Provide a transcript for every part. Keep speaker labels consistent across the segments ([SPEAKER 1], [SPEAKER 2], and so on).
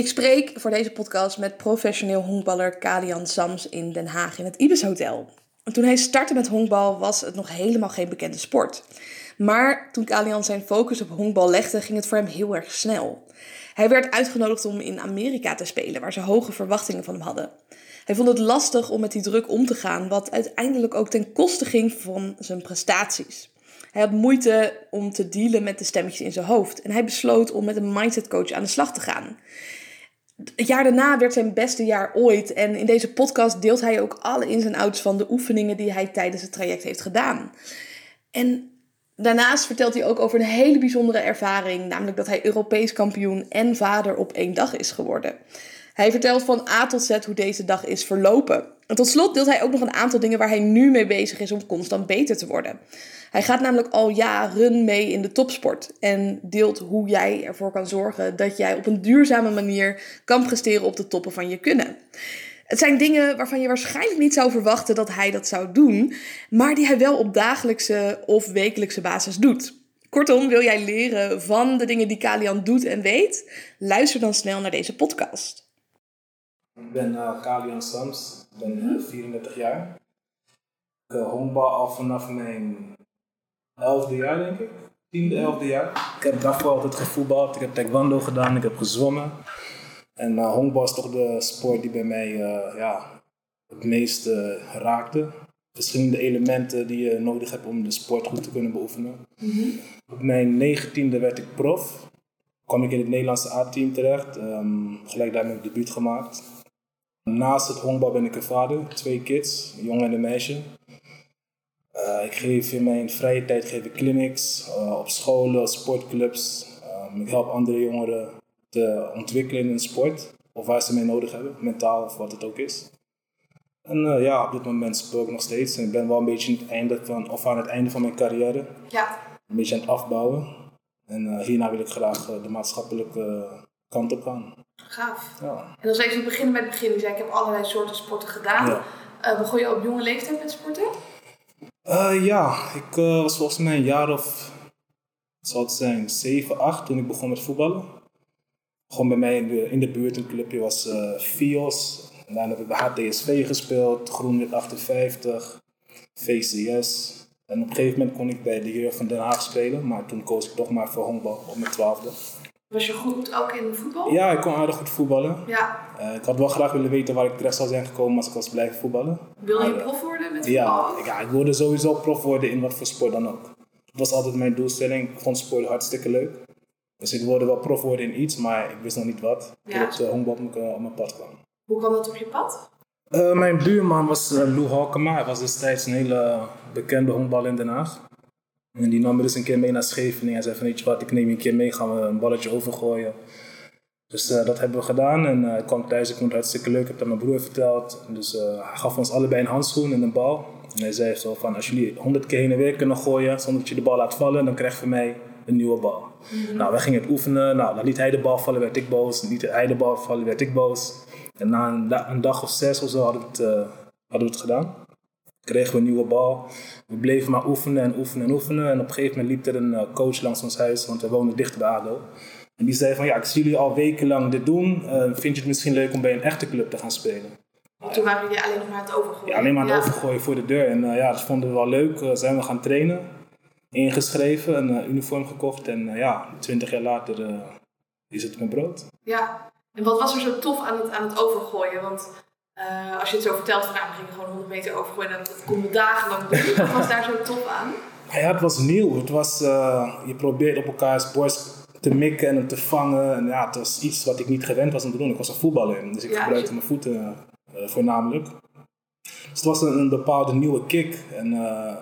[SPEAKER 1] Ik spreek voor deze podcast met professioneel honkballer Kalian Sams in Den Haag in het Ibis Hotel. toen hij startte met honkbal was het nog helemaal geen bekende sport. Maar toen Kalian zijn focus op honkbal legde, ging het voor hem heel erg snel. Hij werd uitgenodigd om in Amerika te spelen, waar ze hoge verwachtingen van hem hadden. Hij vond het lastig om met die druk om te gaan, wat uiteindelijk ook ten koste ging van zijn prestaties. Hij had moeite om te dealen met de stemmetjes in zijn hoofd en hij besloot om met een mindset coach aan de slag te gaan. Het jaar daarna werd zijn beste jaar ooit en in deze podcast deelt hij ook alle ins en outs van de oefeningen die hij tijdens het traject heeft gedaan. En daarnaast vertelt hij ook over een hele bijzondere ervaring, namelijk dat hij Europees kampioen en vader op één dag is geworden. Hij vertelt van A tot Z hoe deze dag is verlopen. En tot slot deelt hij ook nog een aantal dingen waar hij nu mee bezig is om constant beter te worden. Hij gaat namelijk al jaren mee in de topsport en deelt hoe jij ervoor kan zorgen dat jij op een duurzame manier kan presteren op de toppen van je kunnen. Het zijn dingen waarvan je waarschijnlijk niet zou verwachten dat hij dat zou doen, maar die hij wel op dagelijkse of wekelijkse basis doet. Kortom, wil jij leren van de dingen die Kalian doet en weet? Luister dan snel naar deze podcast.
[SPEAKER 2] Ik ben uh, Kalian Sams, ik ben 34 jaar. Ik uh, honkbal al vanaf mijn elfde jaar, denk ik. Tiende, elfde jaar. Ik heb daarvoor altijd gevoetbald, ik heb taekwondo gedaan, ik heb gezwommen. En uh, honkbal is toch de sport die bij mij uh, ja, het meest raakte. Verschillende elementen die je nodig hebt om de sport goed te kunnen beoefenen. Mm -hmm. Op mijn negentiende werd ik prof. Kwam ik in het Nederlandse A-team terecht. Um, gelijk daar ik debuut gemaakt. Naast het honkbal ben ik een vader, twee kids, een jongen en een meisje. Uh, ik geef in mijn vrije tijd geef ik clinics uh, op scholen, sportclubs. Um, ik help andere jongeren te ontwikkelen in sport, of waar ze mee nodig hebben, mentaal of wat het ook is. En uh, ja, op dit moment speel ik nog steeds. En ik ben wel een beetje aan het einde van, of aan het einde van mijn carrière.
[SPEAKER 1] Ja.
[SPEAKER 2] Een beetje aan het afbouwen. En hierna wil ik graag de maatschappelijke kant op gaan.
[SPEAKER 1] Gaaf.
[SPEAKER 2] Ja.
[SPEAKER 1] En als we even beginnen met het begin. Je zei, ik heb allerlei soorten sporten gedaan.
[SPEAKER 2] Ja.
[SPEAKER 1] Begon je op jonge leeftijd met sporten?
[SPEAKER 2] Uh, ja, ik uh, was volgens mij een jaar of, zal het zijn, 7, 8 toen ik begon met voetballen. Gewoon bij mij in de, in de buurt een clubje was uh, FIOS. En daarna heb ik bij HTSV gespeeld, Groenwit 58, VCS. En op een gegeven moment kon ik bij de jeugd van Den Haag spelen, maar toen koos ik toch maar voor honkbal op mijn twaalfde.
[SPEAKER 1] Was je goed ook in voetbal?
[SPEAKER 2] Ja, ik kon aardig goed voetballen.
[SPEAKER 1] Ja.
[SPEAKER 2] Uh, ik had wel graag willen weten waar ik terecht zou zijn gekomen als ik was blijven voetballen.
[SPEAKER 1] Wil je prof worden met voetbal?
[SPEAKER 2] ik, ja, ik wilde sowieso prof worden in wat voor sport dan ook. Dat was altijd mijn doelstelling. Ik vond sport hartstikke leuk. Dus ik wilde wel prof worden in iets, maar ik wist nog niet wat.
[SPEAKER 1] Ja.
[SPEAKER 2] Totdat de honkbal op mijn, op mijn pad kwam.
[SPEAKER 1] Hoe kwam dat op je pad?
[SPEAKER 2] Eh, mijn buurman was uh, Lou Halkema. Hij was destijds een hele bekende honkbal in Den Haag. En die nam me dus een keer mee naar Scheveningen. Hij zei van, weet je wat, ik neem je een keer mee, gaan we een balletje overgooien. Dus uh, dat hebben we gedaan en uh, ik kwam thuis, ik vond het hartstikke leuk, ik heb het aan mijn broer verteld. Dus uh, hij gaf ons allebei een handschoen en een bal. En hij zei zo van, als jullie honderd keer heen en weer kunnen gooien zonder dat je de bal laat vallen, dan krijg je van mij een nieuwe bal. Mm-hmm. Nou, wij gingen het oefenen, nou, dan liet hij de bal vallen, werd ik boos. Liet hij de bal vallen, werd ik boos. En na een, een dag of zes of zo hadden we het, hadden we het gedaan. Kregen we een nieuwe bal. We bleven maar oefenen en oefenen en oefenen. En op een gegeven moment liep er een coach langs ons huis, want we woonden dicht bij ADO. En die zei van, ja, ik zie jullie al wekenlang dit doen. Uh, vind je het misschien leuk om bij een echte club te gaan spelen?
[SPEAKER 1] Toen waren jullie alleen nog maar aan het overgooien.
[SPEAKER 2] Ja, alleen maar aan het overgooien voor de deur. En uh, ja, dat vonden we wel leuk. Uh, zijn we gaan trainen. Ingeschreven, een uniform gekocht. En ja, twintig jaar later is het mijn brood.
[SPEAKER 1] Ja, en wat was er zo tof aan het, aan het overgooien? Want als je het zo vertelt, van, nou, we gingen gewoon 100 meter overgooien. En dat konden we dagenlang doen. Wat was daar zo tof aan?
[SPEAKER 2] Ja, het was nieuw. Het was, je probeert op elkaars borst te mikken en hem te vangen. En ja, het was iets wat ik niet gewend was om te doen. Ik was een voetballer, dus ik
[SPEAKER 1] Ja,
[SPEAKER 2] gebruikte mijn voeten eh, voornamelijk. Dus het was een, een bepaalde nieuwe kick. En eh,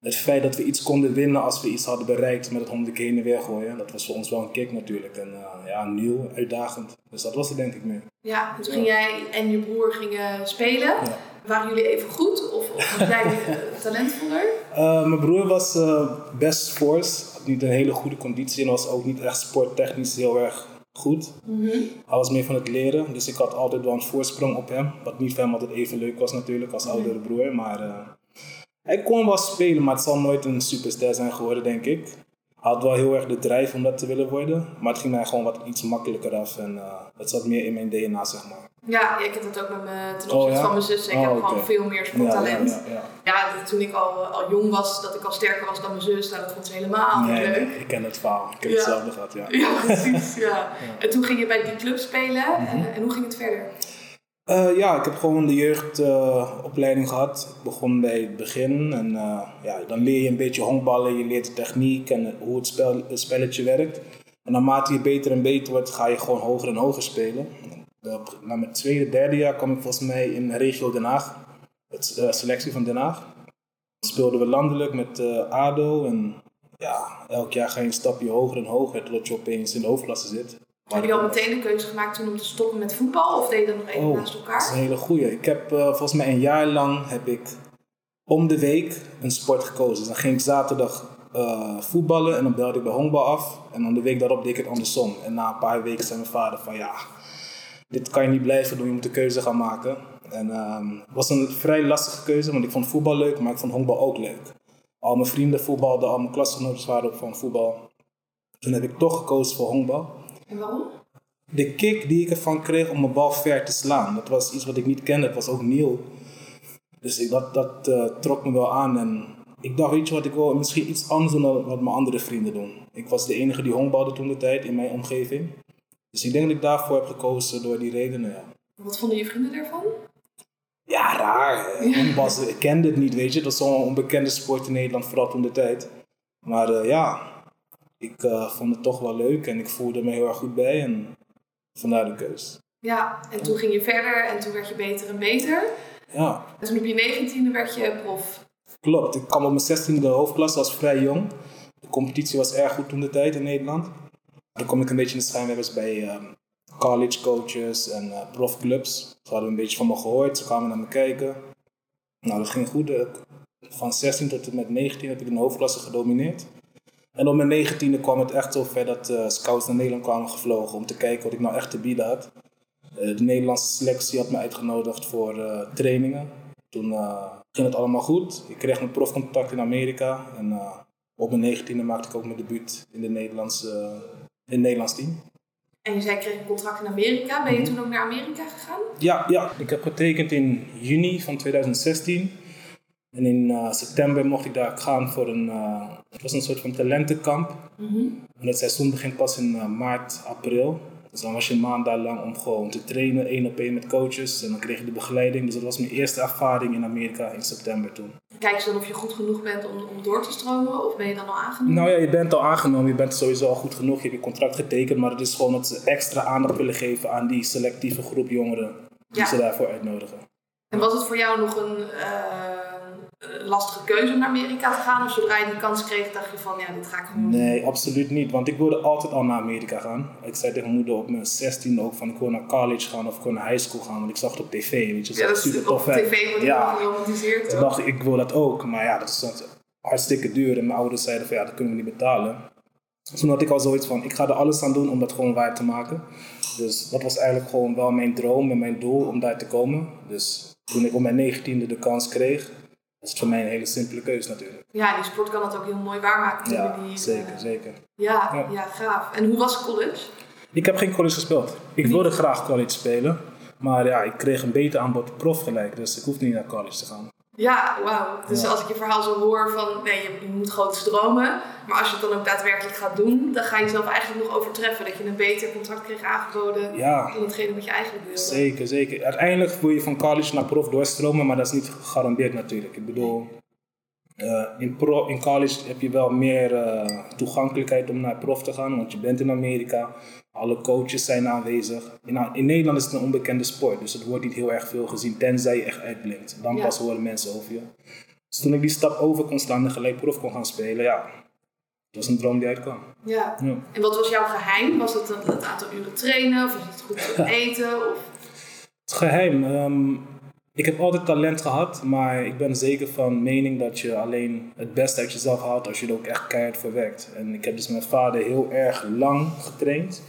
[SPEAKER 2] het feit dat we iets konden winnen als we iets hadden bereikt met het honderd keer heen en weer gooien, dat was voor ons wel een kick natuurlijk. En eh, ja, nieuw, uitdagend. Dus dat was het denk ik mee.
[SPEAKER 1] Ja, en toen ging jij en je broer gingen spelen.
[SPEAKER 2] Ja.
[SPEAKER 1] Waren jullie even goed? Of, of was jij talentvoller?
[SPEAKER 2] Eh, mijn broer was eh, best force, had niet een hele goede conditie en was ook niet echt sporttechnisch heel erg goed. Hij was meer van het leren, dus ik had altijd wel een voorsprong op hem. Wat niet voor hem altijd even leuk was natuurlijk als oudere broer. Maar hij kon wel spelen, maar het zal nooit een superster zijn geworden, denk ik. had wel heel erg de drijf om dat te willen worden. Maar het ging mij gewoon wat iets makkelijker af. En uh, het zat meer in mijn DNA, zeg maar.
[SPEAKER 1] Ja, ik heb dat ook met mijn, ten opzichte oh, van mijn zus. Ik oh, heb gewoon veel meer sporttalent. Ja, ja, ja, ja, toen ik al, al jong was, dat ik al sterker was dan mijn zus. Nou, dat vond ze helemaal
[SPEAKER 2] nee,
[SPEAKER 1] leuk.
[SPEAKER 2] Nee, ik ken het verhaal. Ik heb hetzelfde gehad, ja.
[SPEAKER 1] Ja, precies. ja. En toen ging je bij die club spelen. Mm en hoe ging het verder?
[SPEAKER 2] Uh, ja, ik heb gewoon de jeugdopleiding gehad. Ik begon bij het begin en uh, ja, dan leer je een beetje honkballen, je leert de techniek en hoe het, spel, het spelletje werkt. En naarmate je beter en beter wordt, ga je gewoon hoger en hoger spelen. Na mijn tweede, derde jaar kwam ik volgens mij in regio Den Haag, het selectie van Den Haag. Speelden we landelijk met ADO en ja, elk jaar ga je een stapje hoger en hoger totdat je opeens in de hoofdklasse zit.
[SPEAKER 1] Heb je al meteen de keuze gemaakt toen om te stoppen met voetbal of deed je dat nog even oh, naast elkaar?
[SPEAKER 2] Dat is een hele goeie. Ik heb uh, volgens mij een jaar lang heb ik om de week een sport gekozen. Dus dan ging ik zaterdag uh, voetballen en dan belde ik bij honkbal af. En dan de week daarop deed ik het andersom. En na een paar weken zei mijn vader van ja, dit kan je niet blijven doen, je moet de keuze gaan maken. En ehm, het was een vrij lastige keuze, want ik vond voetbal leuk, maar ik vond honkbal ook leuk. Al mijn vrienden voetbalden, al mijn klasgenoten waren ook van voetbal. Toen heb ik toch gekozen voor honkbal.
[SPEAKER 1] En waarom?
[SPEAKER 2] De kick die ik ervan kreeg om mijn bal ver te slaan. Dat was iets wat ik niet kende. Het was ook nieuw. Dus ik, dat, dat uh, trok me wel aan. En ik dacht, weet je wat, ik wil misschien iets anders doen dan wat mijn andere vrienden doen. Ik was de enige die honkbalde toen de tijd in mijn omgeving. Dus ik denk dat ik daarvoor heb gekozen door die redenen, ja.
[SPEAKER 1] Wat vonden je vrienden daarvan?
[SPEAKER 2] Ja, raar. Ja. ik kende het niet, weet je. Dat was zo'n onbekende sport in Nederland, vooral toen de tijd. Maar uh, ja, ik uh, vond het toch wel leuk en ik voelde me heel erg goed bij en vandaar de keus.
[SPEAKER 1] Ja, en toen ging je verder en toen werd je beter en beter.
[SPEAKER 2] Ja.
[SPEAKER 1] En toen op je negentiende werd je prof.
[SPEAKER 2] Klopt, ik kwam op mijn zestiende hoofdklasse, als vrij jong. De competitie was erg goed toen de tijd in Nederland. Dan kom ik een beetje in de schijnwerpers bij um, college coaches en uh, profclubs. Ze hadden een beetje van me gehoord, ze kwamen naar me kijken. Nou, dat ging goed. Van 16 tot en met 19 heb ik in de hoofdklasse gedomineerd. En op mijn negentiende kwam het echt zo ver dat uh, scouts naar Nederland kwamen gevlogen om te kijken wat ik nou echt te bieden had. Uh, de Nederlandse selectie had me uitgenodigd voor uh, trainingen. Toen ging het allemaal goed. Ik kreeg mijn profcontact in Amerika. En op mijn negentiende maakte ik ook mijn debuut in, de Nederlandse, in het Nederlands team.
[SPEAKER 1] En je zei, ik kreeg een contract in Amerika. Ben je mhm. toen ook naar Amerika gegaan?
[SPEAKER 2] Ja, ja, ik heb getekend in juni van 2016. En in uh, september mocht ik daar gaan voor een, uh, het was een soort van talentenkamp. Mm -hmm. En het seizoen begint pas in uh, maart, april. Dus dan was je een maand daar lang om gewoon te trainen, één op één met coaches. En dan kreeg je de begeleiding. Dus dat was mijn eerste ervaring in Amerika in september toen.
[SPEAKER 1] Kijk ze dan of je goed genoeg bent om, om door te stromen? Of ben je dan al aangenomen?
[SPEAKER 2] Nou ja, je bent al aangenomen. Je bent sowieso al goed genoeg. Je hebt je contract getekend. Maar het is gewoon dat ze extra aandacht willen geven aan die selectieve groep jongeren. Die ze daarvoor uitnodigen.
[SPEAKER 1] En was het voor jou nog een lastige keuze om naar Amerika te gaan? Of zodra je die kans kreeg, dacht je van ja, dit ga ik gewoon
[SPEAKER 2] Nee, absoluut niet. Want ik wilde altijd al naar Amerika gaan. Ik zei tegen mijn moeder op mijn 16 ook van ik wil naar college gaan of ik wil naar high school gaan. Want ik zag het op tv, weet je.
[SPEAKER 1] Dat ja, dat super tof. Op tv wordt ja. geromantiseerd.
[SPEAKER 2] Toen dacht ik, ik wil dat ook. Maar ja, dat is hartstikke duur. En mijn ouders zeiden van ja, dat kunnen we niet betalen. Toen had ik al zoiets van, ik ga er alles aan doen om dat gewoon waar te maken. Dus dat was eigenlijk gewoon wel mijn droom en mijn doel om daar te komen. Dus toen ik op mijn negentiende de kans kreeg, dat is voor mij een hele simpele keuze natuurlijk.
[SPEAKER 1] Ja, die sport kan het ook heel mooi waarmaken.
[SPEAKER 2] Ja,
[SPEAKER 1] die,
[SPEAKER 2] zeker, uh, zeker.
[SPEAKER 1] Ja, ja, ja. gaaf. En hoe was college?
[SPEAKER 2] Ik heb geen college gespeeld. Ik wilde graag college spelen. Maar ja, ik kreeg een beter aanbod prof gelijk. Dus ik hoefde niet naar college te gaan.
[SPEAKER 1] Ja, wauw. Dus als ik je verhaal zo hoor van nee, je, je moet grote stromen. Maar als je het dan ook daadwerkelijk gaat doen, dan ga je jezelf eigenlijk nog overtreffen. Dat je een beter contract kreeg aangeboden
[SPEAKER 2] ja.
[SPEAKER 1] dan hetgene wat je eigenlijk wilde.
[SPEAKER 2] Zeker, zeker. Uiteindelijk wil je van college naar prof doorstromen, maar dat is niet gegarandeerd natuurlijk. Ik bedoel, uh, in, pro, in college heb je wel meer uh, toegankelijkheid om naar prof te gaan, want je bent in Amerika. Alle coaches zijn aanwezig. In, in, Nederland is het een onbekende sport, dus het wordt niet heel erg veel gezien, tenzij je echt uitblinkt. Dan pas horen mensen over je. Dus toen ik die stap over kon slaan en gelijk prof kon gaan spelen, ja, dat was een droom die uitkwam.
[SPEAKER 1] Ja. ja. En wat was jouw geheim? Was het het aantal uren trainen of was het goed eten? Of?
[SPEAKER 2] Het geheim? Um, ik heb altijd talent gehad, maar ik ben zeker van mening dat je alleen het beste uit jezelf haalt als je er ook echt keihard voor werkt. En ik heb dus met vader heel erg lang getraind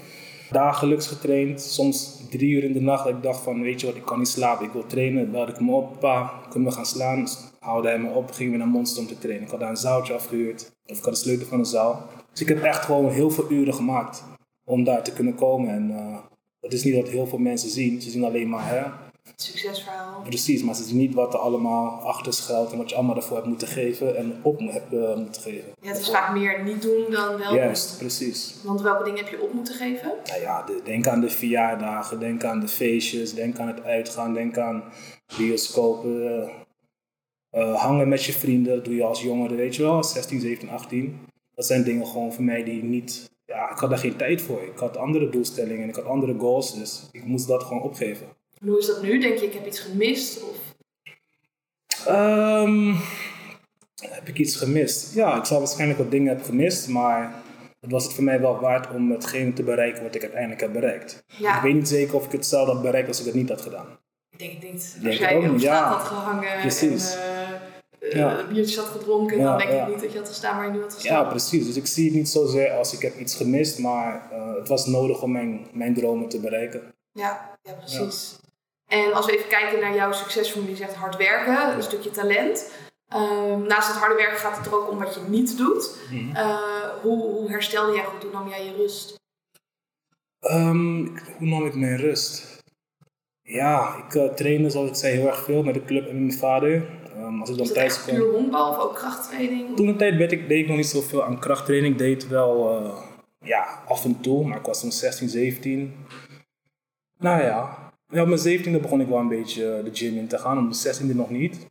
[SPEAKER 2] dagelijks getraind. Soms drie uur in de nacht dat ik dacht van, weet je wat, ik kan niet slapen. Ik wil trainen. Belde ik hem op, pa, kunnen we gaan slaan? Haalde hij me op, gingen we naar Monster om te trainen. Ik had daar een zaaltje afgehuurd. Of ik had de sleutel van een zaal. Dus ik heb echt gewoon heel veel uren gemaakt om daar te kunnen komen. En uh, dat is niet wat heel veel mensen zien. Ze zien alleen maar hè,
[SPEAKER 1] Succesverhaal.
[SPEAKER 2] Precies, maar ze zien niet wat er allemaal achter schuilt en wat je allemaal ervoor hebt moeten geven en op hebt uh, moeten geven.
[SPEAKER 1] Ja, het is vaak meer niet doen dan wel
[SPEAKER 2] Juist, precies.
[SPEAKER 1] Want welke dingen heb je op moeten geven?
[SPEAKER 2] Nou ja, de, denk aan de verjaardagen, denk aan de feestjes, denk aan het uitgaan, denk aan bioscopen. Uh, uh, hangen met je vrienden, dat doe je als jongere, weet je wel, 16, 17, 18. Dat zijn dingen gewoon voor mij die niet, ja, ik had daar geen tijd voor. Ik had andere doelstellingen en ik had andere goals, dus ik moest dat gewoon opgeven.
[SPEAKER 1] Hoe is dat nu? Denk je, ik heb iets gemist? Of?
[SPEAKER 2] Um, heb ik iets gemist? Ja, ik zal waarschijnlijk wat dingen hebben gemist, maar het was het voor mij wel waard om hetgeen te bereiken wat ik uiteindelijk heb bereikt.
[SPEAKER 1] Ja.
[SPEAKER 2] Ik weet niet zeker of ik hetzelfde had bereikt als ik het niet had gedaan.
[SPEAKER 1] Ik denk het niet.
[SPEAKER 2] Denk
[SPEAKER 1] Als jij
[SPEAKER 2] ook
[SPEAKER 1] op straat
[SPEAKER 2] ja.
[SPEAKER 1] had gehangen
[SPEAKER 2] Precies.
[SPEAKER 1] en uh,
[SPEAKER 2] Ja.
[SPEAKER 1] biertjes had gedronken,
[SPEAKER 2] Ja,
[SPEAKER 1] dan denk ik niet dat je had gestaan waar je nu had gestaan.
[SPEAKER 2] Ja, precies. Dus ik zie het niet zozeer als ik heb iets gemist, maar eh, het was nodig om mijn, mijn dromen te bereiken.
[SPEAKER 1] Ja, ja precies. En als we even kijken naar jouw succesformule, je zegt hard werken, een stukje talent. Ehm, naast het harde werken gaat het er ook om wat je niet doet.
[SPEAKER 2] Mhm.
[SPEAKER 1] Eh, hoe, hoe herstelde jij goed? Hoe nam jij je rust?
[SPEAKER 2] Ehm, hoe nam ik mijn rust? Ja, ik uh, trainde zoals ik zei heel erg veel met de club en met mijn vader. Ehm, als ik dan thuis kwam.
[SPEAKER 1] puur honkbal of ook krachttraining?
[SPEAKER 2] Toen een tijd deed ik, deed ik nog niet zoveel aan krachttraining. Ik deed wel eh, ja, af en toe, maar ik was toen 16, 17. Nou ja, ja op mijn 17e begon ik wel een beetje de gym in te gaan, op mijn 16e nog niet.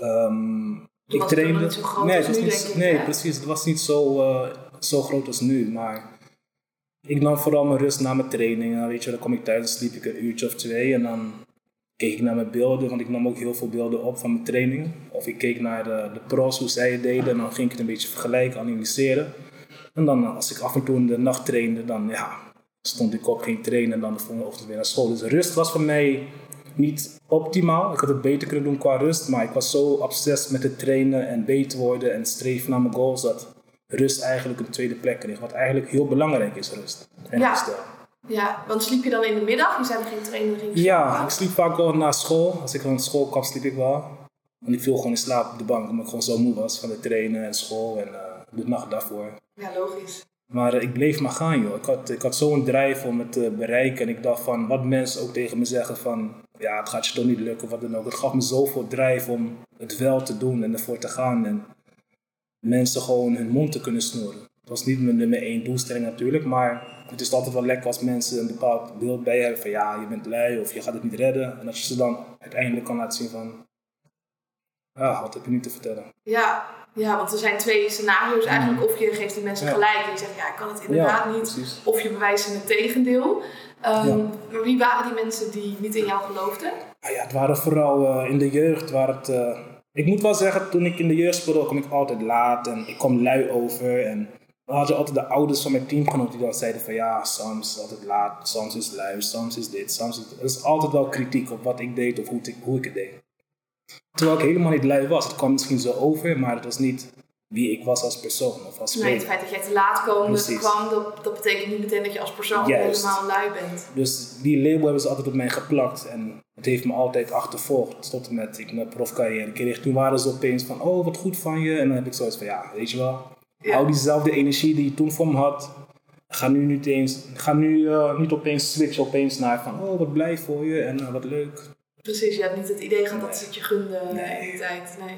[SPEAKER 2] Ehm, ik
[SPEAKER 1] was het
[SPEAKER 2] trainde.
[SPEAKER 1] niet zo groot
[SPEAKER 2] nee,
[SPEAKER 1] als
[SPEAKER 2] het was
[SPEAKER 1] nu,
[SPEAKER 2] niet,
[SPEAKER 1] denk ik,
[SPEAKER 2] nee precies. Het was niet zo, eh, zo groot als nu. Maar ik nam vooral mijn rust na mijn trainingen. Weet je, dan kom ik thuis en sliep ik een uurtje of twee. En dan keek ik naar mijn beelden, want ik nam ook heel veel beelden op van mijn trainingen. Of ik keek naar de, de pros, hoe zij het deden. En dan ging ik het een beetje vergelijken, analyseren. En dan eh, als ik af en toe in de nacht trainde, dan ja, stond ik op, ging trainen en dan de volgende ochtend weer naar school. Dus rust was voor mij niet optimaal. Ik had het beter kunnen doen qua rust, maar ik was zo obsessief met het trainen en beter worden en streven naar mijn goals dat rust eigenlijk een tweede plek kreeg. Wat eigenlijk heel belangrijk is, rust en
[SPEAKER 1] Ja. Ja, want sliep je dan in de middag? Je zei er geen trainen, ging je
[SPEAKER 2] Ja, ik sliep vaak wel na school. Als ik van school kwam, sliep ik wel. Want ik viel gewoon in slaap op de bank, omdat ik gewoon zo moe was van het trainen en school en eh, de nacht daarvoor.
[SPEAKER 1] Ja, logisch.
[SPEAKER 2] Maar eh, ik bleef maar gaan, joh. Ik had, ik had zo'n drijf om het te bereiken. En ik dacht van, wat mensen ook tegen me zeggen van... Ja, het gaat je toch niet lukken, of wat dan ook. Het gaf me zoveel drijf om het wel te doen en ervoor te gaan. En mensen gewoon hun mond te kunnen snoeren. Het was niet mijn nummer één doelstelling natuurlijk. Maar het is altijd wel lekker als mensen een bepaald beeld bij je hebben. Van ja, je bent lui of je gaat het niet redden. En als je ze dan uiteindelijk kan laten zien van... Ja, wat heb je nu te vertellen?
[SPEAKER 1] Ja, ja, want er zijn twee scenario's eigenlijk. Of je geeft die mensen
[SPEAKER 2] Ja.
[SPEAKER 1] gelijk en je zegt, ja, ik kan het inderdaad
[SPEAKER 2] Ja,
[SPEAKER 1] niet.
[SPEAKER 2] precies.
[SPEAKER 1] Of je bewijst in het tegendeel. Ehm. Maar wie waren die mensen die niet in jou geloofden?
[SPEAKER 2] Nou ja, het waren vooral eh, in de jeugd. Waar het, eh, ik moet wel zeggen, toen ik in de jeugd speelde, kwam ik altijd laat en ik kwam lui over. En we hadden altijd de ouders van mijn teamgenoten die dan zeiden van ja, Sams is altijd laat, Sams is lui, Sams is dit, Sams is. Er is altijd wel kritiek op wat ik deed of hoe ik, hoe ik het deed. Terwijl ik helemaal niet lui was. Het kwam misschien zo over, maar het was niet wie ik was als persoon of als
[SPEAKER 1] Nee,
[SPEAKER 2] speler.
[SPEAKER 1] het feit dat jij te laat kwam, kwam dat, dat betekent niet meteen dat je als persoon
[SPEAKER 2] Juist.
[SPEAKER 1] helemaal lui bent.
[SPEAKER 2] Dus die label hebben ze altijd op mij geplakt. En het heeft me altijd achtervolgd. Tot en met ik mijn profcarrière kreeg. Toen waren ze opeens van, oh wat goed van je. En dan heb ik zoiets van, ja, weet je wel.
[SPEAKER 1] Ja.
[SPEAKER 2] Hou diezelfde energie die je toen voor me had. Ga nu niet, eens, ga nu eh, niet opeens switchen opeens naar van, oh wat blij voor je en eh, wat leuk.
[SPEAKER 1] Precies, je had niet het idee gehad dat
[SPEAKER 2] Nee.
[SPEAKER 1] ze het je gunden
[SPEAKER 2] Nee.
[SPEAKER 1] in die tijd. Nee.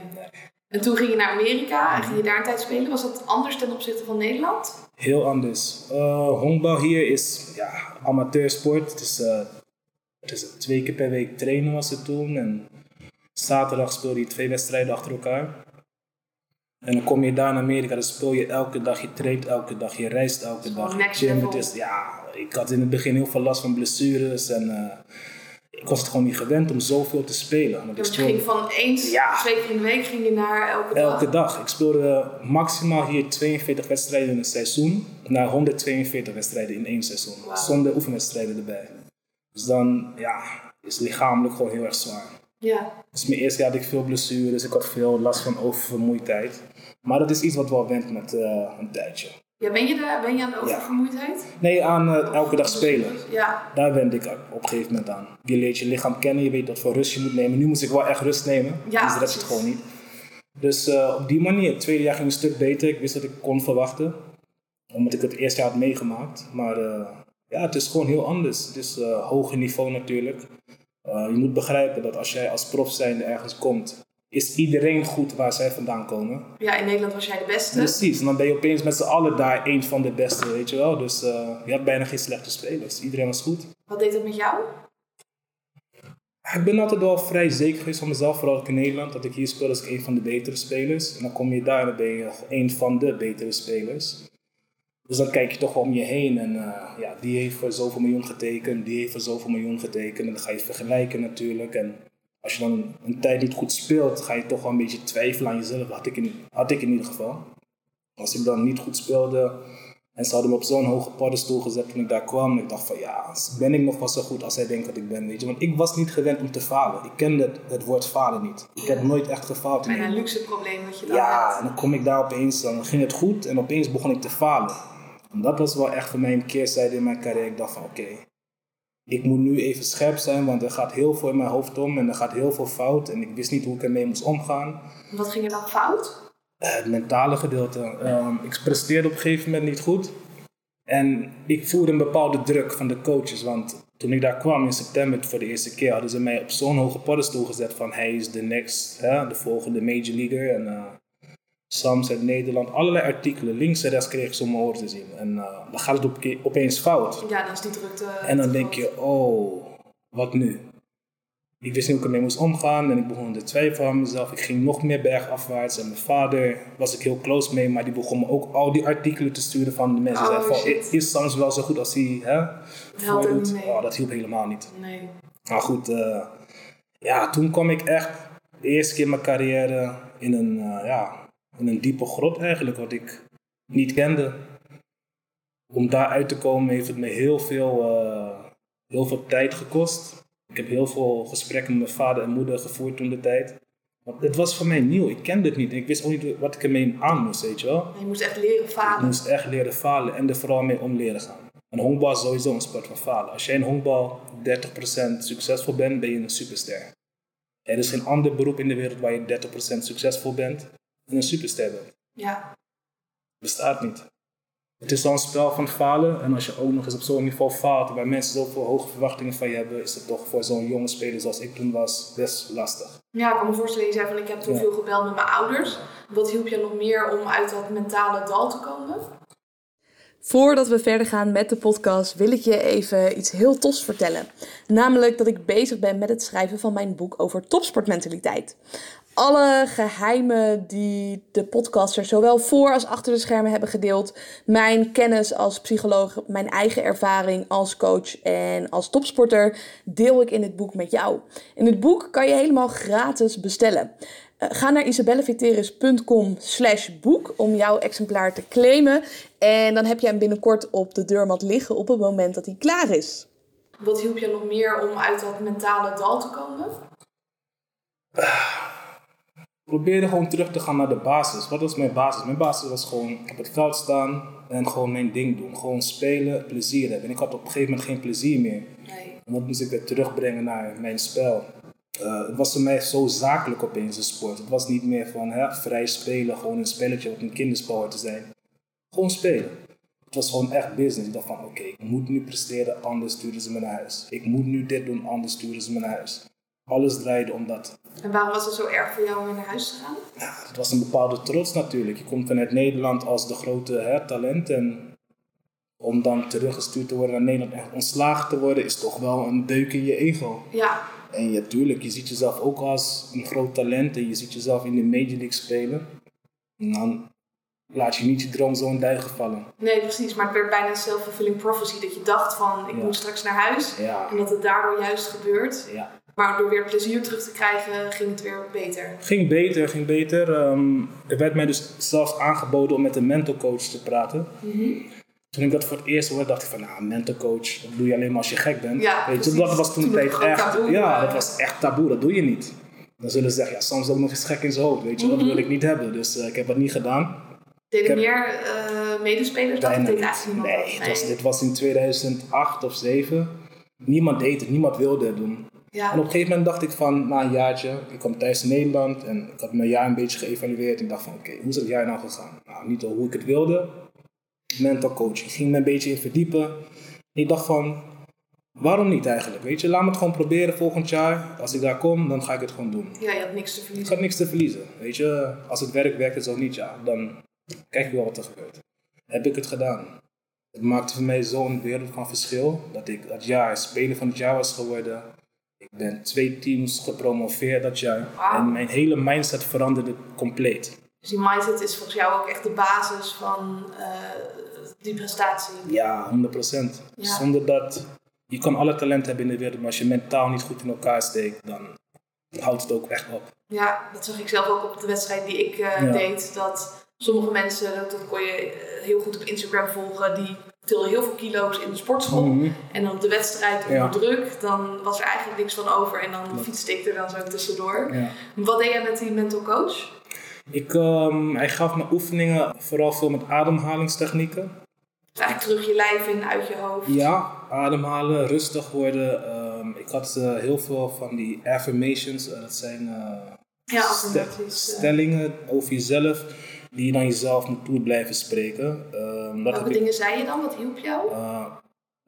[SPEAKER 1] En toen ging je naar Amerika en ging je daar een tijd spelen. Was dat anders ten opzichte van Nederland?
[SPEAKER 2] Heel anders. Eh honkbal hier is ja, amateursport. Het is, eh, het is twee keer per week trainen was het toen. En zaterdag speel je twee wedstrijden achter elkaar. En dan kom je daar naar Amerika, dan speel je elke dag, je traint elke dag, je reist elke dag.
[SPEAKER 1] next
[SPEAKER 2] Gym, het is, ja, ik had in het begin heel veel last van blessures en eh, ik was het gewoon niet gewend om zoveel te spelen. Want ik speelde-
[SPEAKER 1] ging van eens,
[SPEAKER 2] Ja.
[SPEAKER 1] twee keer in de week ging je naar elke dag.
[SPEAKER 2] Elke dag. Ik speelde maximaal hier 42 wedstrijden in een seizoen. Naar 142 wedstrijden in één seizoen. Zonder oefenwedstrijden erbij. Dus dan ja, is het lichamelijk gewoon heel erg zwaar.
[SPEAKER 1] Ja,
[SPEAKER 2] Dus mijn eerste jaar had ik veel blessures. Ik had veel last van oververmoeidheid. Maar dat is iets wat wel went met eh, een tijdje.
[SPEAKER 1] Ja ben, je daar, ben je aan de oververmoeidheid?
[SPEAKER 2] Nee, aan eh, elke dag spelen.
[SPEAKER 1] Ja,
[SPEAKER 2] Daar wend ik op een gegeven moment aan. Je leert je lichaam kennen, je weet wat voor rust je moet nemen. Nu moest ik wel echt rust nemen,
[SPEAKER 1] Ja,
[SPEAKER 2] dus de rest het gewoon niet. Dus eh, op die manier, het tweede jaar ging een stuk beter. Ik wist wat ik kon verwachten. Omdat ik het eerste jaar had meegemaakt. Maar uh, ja, het is gewoon heel anders. Het is hoger niveau natuurlijk. Je moet begrijpen dat als jij als prof zijnde ergens komt, is iedereen goed waar zij vandaan komen.
[SPEAKER 1] Ja, in Nederland was jij de beste.
[SPEAKER 2] Precies, en dan ben je opeens met z'n allen daar een van de beste, weet je wel. Dus uh, je had bijna geen slechte spelers. Iedereen was goed.
[SPEAKER 1] Wat deed dat met jou?
[SPEAKER 2] Ik ben altijd wel vrij zeker geweest van mezelf, vooral in Nederland, dat ik hier speel als een van de betere spelers. En dan kom je daar en dan ben je een van de betere spelers. Dus dan kijk je toch om je heen en uh, ja, die heeft voor zoveel miljoen getekend, die heeft voor zoveel miljoen getekend. En dan ga je vergelijken natuurlijk. En als je dan een tijd niet goed speelt, ga je toch wel een beetje twijfelen aan jezelf. Had ik in, had ik in ieder geval. Als ik dan niet goed speelde en ze hadden me op zo'n hoge paddenstoel gezet toen ik daar kwam. Ik dacht van ja, ben ik nog wel zo goed als zij denkt dat ik ben, weet je. Want ik was niet gewend om te falen. Ik kende het, het woord falen niet. Ik heb nooit echt gefaald.
[SPEAKER 1] Bijna een luxe probleem dat je dan
[SPEAKER 2] Ja,
[SPEAKER 1] hebt.
[SPEAKER 2] en dan kom ik daar opeens, dan ging het goed en opeens begon ik te falen. En dat was wel echt voor mij een keerzijde in mijn carrière. Ik dacht van oké, ik moet nu even scherp zijn, want er gaat heel veel in mijn hoofd om en er gaat heel veel fout. En ik wist niet hoe ik ermee moest omgaan.
[SPEAKER 1] Wat ging er dan fout?
[SPEAKER 2] Uh, het mentale gedeelte. Um, ik presteerde op een gegeven moment niet goed. En ik voelde een bepaalde druk van de coaches, want toen ik daar kwam in september voor de eerste keer, hadden ze mij op zo'n hoge paddenstoel gezet van hij is de next, hè, de volgende major leaguer. En uh, Sams uit Nederland, allerlei artikelen, links en rechts kreeg ik zo'n oor te zien. En uh, dan gaat het op, opeens fout.
[SPEAKER 1] Ja, dan is die drukte.
[SPEAKER 2] En dan denk je, oh, wat nu? Ik wist niet hoe ik ermee moest omgaan en ik begon te twijfelen aan mezelf. Ik ging nog meer bergafwaarts en mijn vader was ik heel close mee, maar die begon me ook al die artikelen te sturen van de mensen.
[SPEAKER 1] Oh,
[SPEAKER 2] van,
[SPEAKER 1] shit.
[SPEAKER 2] is Sams wel zo goed als hij hè. Oh, dat hielp helemaal niet.
[SPEAKER 1] Nee.
[SPEAKER 2] Maar goed, uh, ja, toen kwam ik echt de eerste keer in mijn carrière in een, uh, ja, in een diepe grot eigenlijk, wat ik niet kende. Om daar uit te komen heeft het me heel veel, uh, heel veel tijd gekost. Ik heb heel veel gesprekken met mijn vader en moeder gevoerd toen de tijd. Want het was voor mij nieuw, ik kende het niet. Ik wist ook niet wat ik ermee aan moest, weet je wel.
[SPEAKER 1] Je moest echt leren falen.
[SPEAKER 2] Ik moest echt leren falen en er vooral mee om leren gaan. Een honkbal is sowieso een sport van falen. Als jij in honkbal 30% succesvol bent, ben je een superster. Er is geen ander beroep in de wereld waar je 30% succesvol bent en een superster bent.
[SPEAKER 1] Ja.
[SPEAKER 2] Bestaat niet. Het is al een spel van falen en als je ook nog eens op zo'n niveau faalt waar mensen zoveel hoge verwachtingen van je hebben, is het toch voor zo'n jonge speler zoals ik toen was best lastig.
[SPEAKER 1] Ja, ik kan me voorstellen, je zei van ik heb toen
[SPEAKER 2] Ja.
[SPEAKER 1] veel gebeld met mijn ouders. Wat hielp je nog meer om uit dat mentale dal te komen? Voordat we verder gaan met de podcast, wil ik je even iets heel tofs vertellen. Namelijk dat ik bezig ben met het schrijven van mijn boek over topsportmentaliteit. Alle geheimen die de podcaster zowel voor als achter de schermen hebben gedeeld, mijn kennis als psycholoog, mijn eigen ervaring als coach en als topsporter, deel ik in het boek met jou. In het boek kan je helemaal gratis bestellen. Uh, ga naar isabelleviteris.com slash boek om jouw exemplaar te claimen. En dan heb je hem binnenkort op de deurmat liggen op het moment dat hij klaar is. Wat hielp je nog meer om uit dat mentale dal te komen?
[SPEAKER 2] Probeerde gewoon terug te gaan naar de basis. Wat was mijn basis? Mijn basis was gewoon op het veld staan en gewoon mijn ding doen. Gewoon spelen, plezier hebben. En ik had op een gegeven moment geen plezier meer.
[SPEAKER 1] Nee.
[SPEAKER 2] En dat moest ik weer terugbrengen naar mijn spel. Uh, het was voor mij zo zakelijk opeens een sport. Het was niet meer van hè, vrij spelen, gewoon een spelletje wat een kinderspel te zijn. Gewoon spelen. Het was gewoon echt business. Ik dacht van oké, okay, ik moet nu presteren, anders sturen ze me naar huis. Ik moet nu dit doen, anders sturen ze me naar huis. Alles draaide om dat.
[SPEAKER 1] En waarom was het zo erg voor jou om weer naar huis te gaan?
[SPEAKER 2] Ja, het was een bepaalde trots natuurlijk. Je komt vanuit Nederland als de grote hè, talent. En om dan teruggestuurd te worden naar Nederland en ontslagen te worden, is toch wel een deuk in je ego.
[SPEAKER 1] Ja.
[SPEAKER 2] En ja, tuurlijk, je ziet jezelf ook als een groot talent en je ziet jezelf in de Major League spelen. En dan laat je niet je droom zo in duigen vallen.
[SPEAKER 1] Nee, precies. Maar het werd bijna een self-fulfilling prophecy. Dat je dacht van, ik
[SPEAKER 2] Ja.
[SPEAKER 1] moet straks naar huis.
[SPEAKER 2] Ja.
[SPEAKER 1] En dat het daardoor juist gebeurt.
[SPEAKER 2] Ja.
[SPEAKER 1] Maar door weer plezier terug te krijgen, ging het weer beter.
[SPEAKER 2] Ging beter, ging beter. Ehm, er werd mij dus zelfs aangeboden om met een mental coach te praten. Toen ik dat voor het eerst hoorde, dacht ik van, nou, mental coach, dat doe je alleen maar als je gek bent.
[SPEAKER 1] Ja,
[SPEAKER 2] Weet je, dat was toen tijd echt.
[SPEAKER 1] taboe,
[SPEAKER 2] ja, dat was echt taboe, dat doe je niet. Dan zullen ze zeggen, ja, soms ook nog eens gek in zijn hoofd, weet je,
[SPEAKER 1] Mhm.
[SPEAKER 2] dat wil ik niet hebben. Dus eh, ik heb dat niet gedaan.
[SPEAKER 1] Deden meer eh, medespelers niemand
[SPEAKER 2] Nee,
[SPEAKER 1] dat?
[SPEAKER 2] het was, dit was in 2008 of 2007. Niemand deed het, niemand wilde het doen.
[SPEAKER 1] Ja.
[SPEAKER 2] En op een gegeven moment dacht ik van, na een jaartje, ik kwam thuis in Nederland en ik had mijn jaar een beetje geëvalueerd. En ik dacht van, oké, hoe is het jaar nou gegaan? Nou, niet hoe ik het wilde, mental coaching. Ik ging me een beetje in verdiepen. Ik dacht van, waarom niet eigenlijk? Weet je, laat me het gewoon proberen volgend jaar. Als ik daar kom, dan ga ik het gewoon doen.
[SPEAKER 1] Ja, je had niks te
[SPEAKER 2] Ik
[SPEAKER 1] verliezen.
[SPEAKER 2] had niks te verliezen. Weet je, als het werk werkt, zo niet, ja, dan kijk je wel wat er gebeurt. Heb ik het gedaan. Het maakte voor mij zo'n wereld van verschil dat ik dat jaar speler van het jaar was geworden. Ik ben twee teams gepromoveerd dat jaar. En mijn hele mindset veranderde compleet.
[SPEAKER 1] Dus die mindset is volgens jou ook echt de basis van eh, die prestatie.
[SPEAKER 2] Ja, 100%.
[SPEAKER 1] Ja.
[SPEAKER 2] Zonder dat, je kan alle talent hebben in de wereld, maar als je mentaal niet goed in elkaar steekt, dan houdt het ook echt op.
[SPEAKER 1] Ja, dat zag ik zelf ook op de wedstrijd die ik eh,
[SPEAKER 2] Ja.
[SPEAKER 1] deed. Dat sommige mensen, dat kon je eh, heel goed op Instagram volgen, die heel veel kilo's in de sportschool.
[SPEAKER 2] Mhm.
[SPEAKER 1] En dan op de wedstrijd onder
[SPEAKER 2] Ja.
[SPEAKER 1] druk, dan was er eigenlijk niks van over. En dan fietste ik er dan zo tussendoor.
[SPEAKER 2] Ja.
[SPEAKER 1] Wat deed jij met die mental coach?
[SPEAKER 2] Ik, ehm, hij gaf me oefeningen, vooral veel met ademhalingstechnieken.
[SPEAKER 1] Dus eigenlijk terug je lijf in, uit je hoofd.
[SPEAKER 2] Ja, ademhalen, rustig worden. Ehm, ik had eh, heel veel van die affirmations, eh, dat zijn eh,
[SPEAKER 1] Ja,
[SPEAKER 2] stellingen over jezelf, die je dan jezelf moet toe blijven spreken. Ehm,
[SPEAKER 1] Welke
[SPEAKER 2] ik,
[SPEAKER 1] dingen zei je dan? Wat hielp jou?
[SPEAKER 2] eh,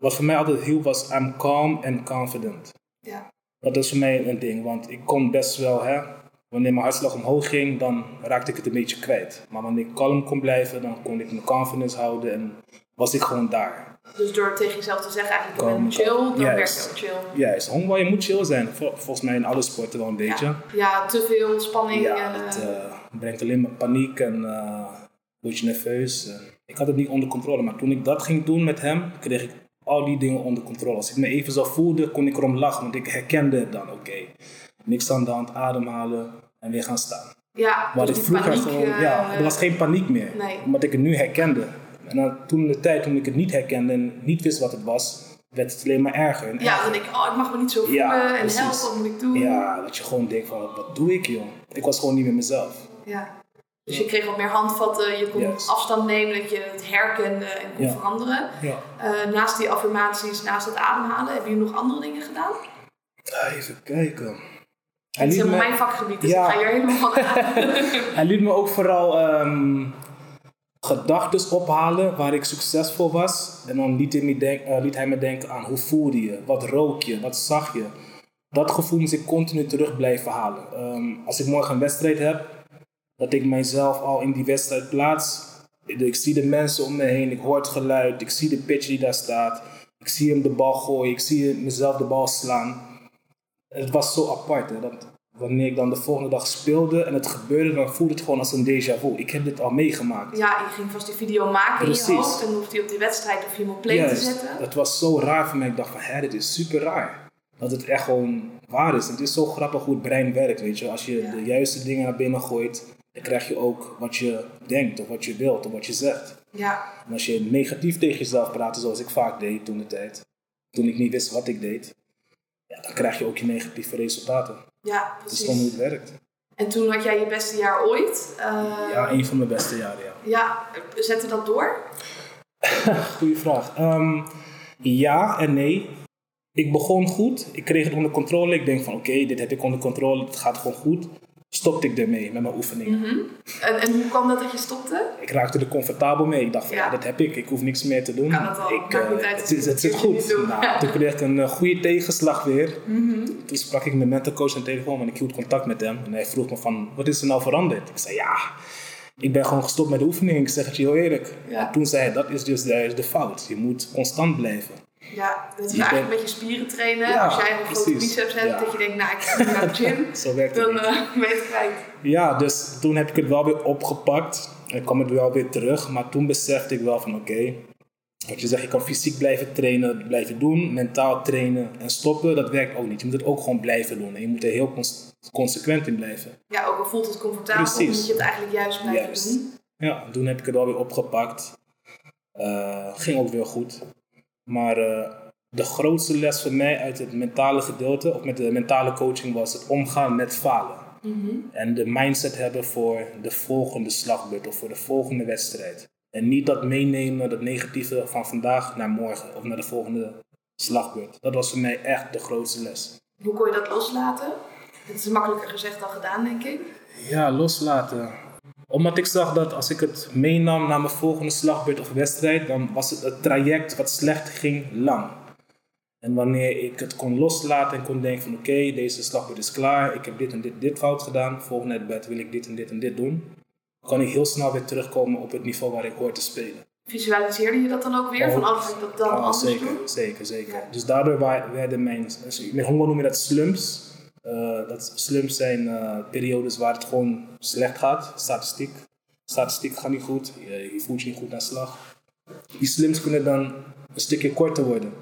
[SPEAKER 2] wat voor mij altijd hielp was, I'm calm and confident.
[SPEAKER 1] Ja.
[SPEAKER 2] Dat is voor mij een ding, want ik kon best wel, hè, wanneer mijn hartslag omhoog ging, dan raakte ik het een beetje kwijt. Maar wanneer ik kalm kon blijven, dan kon ik mijn confidence houden en was ik gewoon daar.
[SPEAKER 1] Dus door tegen jezelf te zeggen eigenlijk, ik ben chill, dan
[SPEAKER 2] Juist.
[SPEAKER 1] werkt het ook chill.
[SPEAKER 2] Juist, honkbal, je moet chill zijn. Vol- Volgens mij in alle sporten wel een beetje.
[SPEAKER 1] Ja. ja, te veel spanning.
[SPEAKER 2] Ja,
[SPEAKER 1] en,
[SPEAKER 2] het
[SPEAKER 1] eh,
[SPEAKER 2] eh, brengt alleen maar paniek en eh word je nerveus. En ik had het niet onder controle, maar toen ik dat ging doen met hem, kreeg ik al die dingen onder controle. Als ik me even zo voelde, kon ik erom lachen, want ik herkende het dan. Oké, niks aan de hand, ademhalen en weer gaan staan.
[SPEAKER 1] ja,
[SPEAKER 2] Maar
[SPEAKER 1] dus
[SPEAKER 2] ik vroeger
[SPEAKER 1] paniek,
[SPEAKER 2] gewoon,
[SPEAKER 1] eh,
[SPEAKER 2] ja, er was geen paniek meer,
[SPEAKER 1] Nee.
[SPEAKER 2] omdat ik het nu herkende. En dan, toen de tijd, toen ik het niet herkende en niet wist wat het was, werd het alleen maar erger. En
[SPEAKER 1] Ja, dan denk ik, oh, ik mag me niet zo voelen
[SPEAKER 2] Ja,
[SPEAKER 1] en
[SPEAKER 2] precies.
[SPEAKER 1] help, wat moet ik doen?
[SPEAKER 2] Ja, dat je gewoon denkt van, wat doe ik joh? Ik was gewoon niet meer mezelf.
[SPEAKER 1] Ja. Dus je kreeg wat meer handvatten, je kon
[SPEAKER 2] Yes.
[SPEAKER 1] afstand nemen, dat je het herkende en kon
[SPEAKER 2] Ja.
[SPEAKER 1] veranderen.
[SPEAKER 2] Ja.
[SPEAKER 1] Eh, naast die affirmaties, naast het ademhalen, heb je nog andere dingen gedaan?
[SPEAKER 2] Even kijken.
[SPEAKER 1] Het is helemaal
[SPEAKER 2] me,
[SPEAKER 1] mijn vakgebied, dus
[SPEAKER 2] Ja.
[SPEAKER 1] ik ga hier helemaal van aan.
[SPEAKER 2] hij liet me ook vooral ehm gedachten ophalen waar ik succesvol was. En dan liet hij, me denk, eh, liet hij me denken aan hoe voelde je, wat rook je, wat zag je. Dat gevoel moest ik continu terug blijven halen. Ehm, als ik morgen een wedstrijd heb, dat ik mijzelf al in die wedstrijd plaats. Ik zie de mensen om me heen, ik hoor het geluid, ik zie de pitch die daar staat. Ik zie hem de bal gooien, ik zie mezelf de bal slaan. Het was zo apart. Hè, dat wanneer ik dan de volgende dag speelde en het gebeurde, dan voelde het gewoon als een déjà vu. Ik heb dit al meegemaakt.
[SPEAKER 1] Ja, je ging vast die video maken in je hoofd en hoefde je op die wedstrijd of je hem op play te zetten.
[SPEAKER 2] Het was zo raar voor mij. Ik dacht van, hè, dit is super raar. Dat het echt gewoon waar is. Het is zo grappig hoe het brein werkt, weet je. Als je
[SPEAKER 1] Ja.
[SPEAKER 2] de juiste dingen naar binnen gooit, dan krijg je ook wat je denkt of wat je wilt of wat je zegt.
[SPEAKER 1] Ja,
[SPEAKER 2] En als je negatief tegen jezelf praat, zoals ik vaak deed toen de tijd, toen ik niet wist wat ik deed, ja, dan krijg je ook je negatieve resultaten.
[SPEAKER 1] ja,
[SPEAKER 2] Dat is gewoon hoe
[SPEAKER 1] precies.
[SPEAKER 2] het werkt.
[SPEAKER 1] En toen had jij je beste jaar ooit. Eh,
[SPEAKER 2] Ja, een van mijn beste jaren, ja.
[SPEAKER 1] ja, zette dat door?
[SPEAKER 2] Goeie vraag. Ehm, ja en nee. Ik begon goed. Ik kreeg het onder controle. Ik denk van oké, dit heb ik onder controle. Het gaat gewoon goed. Stopte ik ermee met mijn oefeningen.
[SPEAKER 1] Mhm. En, en hoe kwam dat dat je stopte?
[SPEAKER 2] Ik raakte er comfortabel mee. Ik dacht van ja,
[SPEAKER 1] Ja.
[SPEAKER 2] dit heb ik. Ik hoef niks meer te doen.
[SPEAKER 1] Kan al.
[SPEAKER 2] Ik, eh, het, is- het zit goed. Nou, toen kreeg ik een eh, goede tegenslag weer.
[SPEAKER 1] Mhm.
[SPEAKER 2] Toen sprak ik met mental coach aan de telefoon, want ik hield contact met hem. En hij vroeg me van, wat is er nou veranderd? Ik zei, ja, ik ben gewoon gestopt met de oefening. Ik zeg het je heel eerlijk.
[SPEAKER 1] Ja.
[SPEAKER 2] En toen zei hij, dat is dus de, de fout. Je moet constant blijven.
[SPEAKER 1] Ja, dat is
[SPEAKER 2] Je
[SPEAKER 1] eigenlijk
[SPEAKER 2] bent-
[SPEAKER 1] met je spieren trainen.
[SPEAKER 2] Ja,
[SPEAKER 1] Als jij een grote biceps hebt,
[SPEAKER 2] Ja.
[SPEAKER 1] dat je denkt, nou, ik ga naar de gym.
[SPEAKER 2] Zo werkt het
[SPEAKER 1] dan eh, ben je het kwijt.
[SPEAKER 2] Ja, dus toen heb ik het wel weer opgepakt. En kwam het wel weer terug. Maar toen besefte ik wel van oké. wat je zegt, je kan fysiek blijven trainen, blijven doen. Mentaal trainen en stoppen, dat werkt ook niet. Je moet het ook gewoon blijven doen. En je moet er heel cons- consequent in blijven.
[SPEAKER 1] Ja, ook al voelt het comfortabel,
[SPEAKER 2] Precies.
[SPEAKER 1] moet je het eigenlijk juist blijven
[SPEAKER 2] Juist.
[SPEAKER 1] doen.
[SPEAKER 2] Ja, toen heb ik het wel weer opgepakt. Eh, ging ook weer goed. Maar eh, de grootste les voor mij uit het mentale gedeelte, of met de mentale coaching, was het omgaan met falen.
[SPEAKER 1] Mhm.
[SPEAKER 2] En de mindset hebben voor de volgende slagbeurt of voor de volgende wedstrijd. En niet dat meenemen, dat negatieve van vandaag naar morgen of naar de volgende slagbeurt. Dat was voor mij echt de grootste les.
[SPEAKER 1] Hoe kon je dat loslaten? Het is makkelijker gezegd dan gedaan, denk ik.
[SPEAKER 2] Ja, loslaten. Omdat ik zag dat als ik het meenam naar mijn volgende slagbeurt of wedstrijd, dan was het, het traject wat slecht ging lang. En wanneer ik het kon loslaten en kon denken van oké, deze slagbeurt is klaar, ik heb dit en dit, dit fout gedaan, volgende bed wil ik dit en dit en dit doen, kan ik heel snel weer terugkomen op het niveau waar ik hoor te spelen.
[SPEAKER 1] Visualiseerde je dat dan ook weer?
[SPEAKER 2] Oh,
[SPEAKER 1] van, oh, ik dat dan
[SPEAKER 2] Ja,
[SPEAKER 1] anders
[SPEAKER 2] zeker,
[SPEAKER 1] doen?
[SPEAKER 2] zeker, zeker.
[SPEAKER 1] Ja.
[SPEAKER 2] Dus daardoor werden mijn, Hongo noem je dat slumps. Eh, dat slumps zijn eh, periodes waar het gewoon slecht gaat, statistiek. Statistiek gaat niet goed, je, je voelt je niet goed naar slag. Die slumps kunnen dan een stukje korter worden.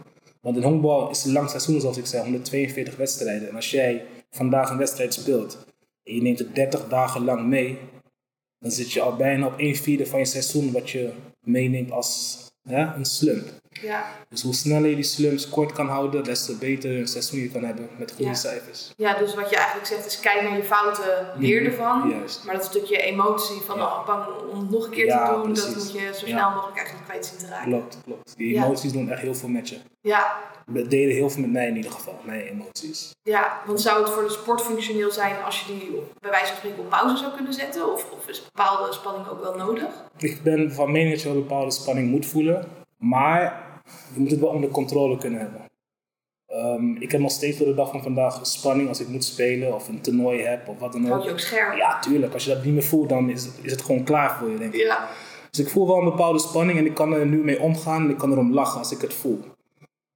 [SPEAKER 2] Want in honkbal is een lang seizoen, zoals ik zei, 142 wedstrijden. En als jij vandaag een wedstrijd speelt en je neemt het 30 dagen lang mee, dan zit je al bijna op 1 vierde van je seizoen wat je meeneemt als ja, een slump.
[SPEAKER 1] Ja.
[SPEAKER 2] Dus hoe sneller je die slumps kort kan houden, des te beter een seizoen je kan hebben met goede
[SPEAKER 1] Ja.
[SPEAKER 2] cijfers.
[SPEAKER 1] ja, dus wat je eigenlijk zegt is kijk naar je fouten, leer ervan.
[SPEAKER 2] Mhm. Juist.
[SPEAKER 1] Maar dat stukje emotie van oh, bang om het nog een keer te doen, dat moet je zo snel mogelijk eigenlijk kwijt zien te raken.
[SPEAKER 2] Klopt, klopt. Die emoties doen echt heel veel met je.
[SPEAKER 1] Ja,
[SPEAKER 2] Dat deden heel veel met mij in ieder geval, mijn emoties.
[SPEAKER 1] ja, want zou het voor de sport functioneel zijn als je die bij wijze van spreken op pauze zou kunnen zetten? Of, of is bepaalde spanning ook wel nodig?
[SPEAKER 2] Ik ben van mening dat je wel bepaalde spanning moet voelen, maar je moet het wel onder controle kunnen hebben. Ehm, ik heb nog steeds door de dag van vandaag spanning als ik moet spelen of een toernooi heb of wat dan
[SPEAKER 1] Houd
[SPEAKER 2] ook.
[SPEAKER 1] je ook scherp?
[SPEAKER 2] Ja, tuurlijk. Als je dat niet meer voelt, dan is het, is het gewoon klaar voor je, denk ik.
[SPEAKER 1] Ja.
[SPEAKER 2] Dus ik voel wel een bepaalde spanning en ik kan er nu mee omgaan en ik kan erom lachen als ik het voel.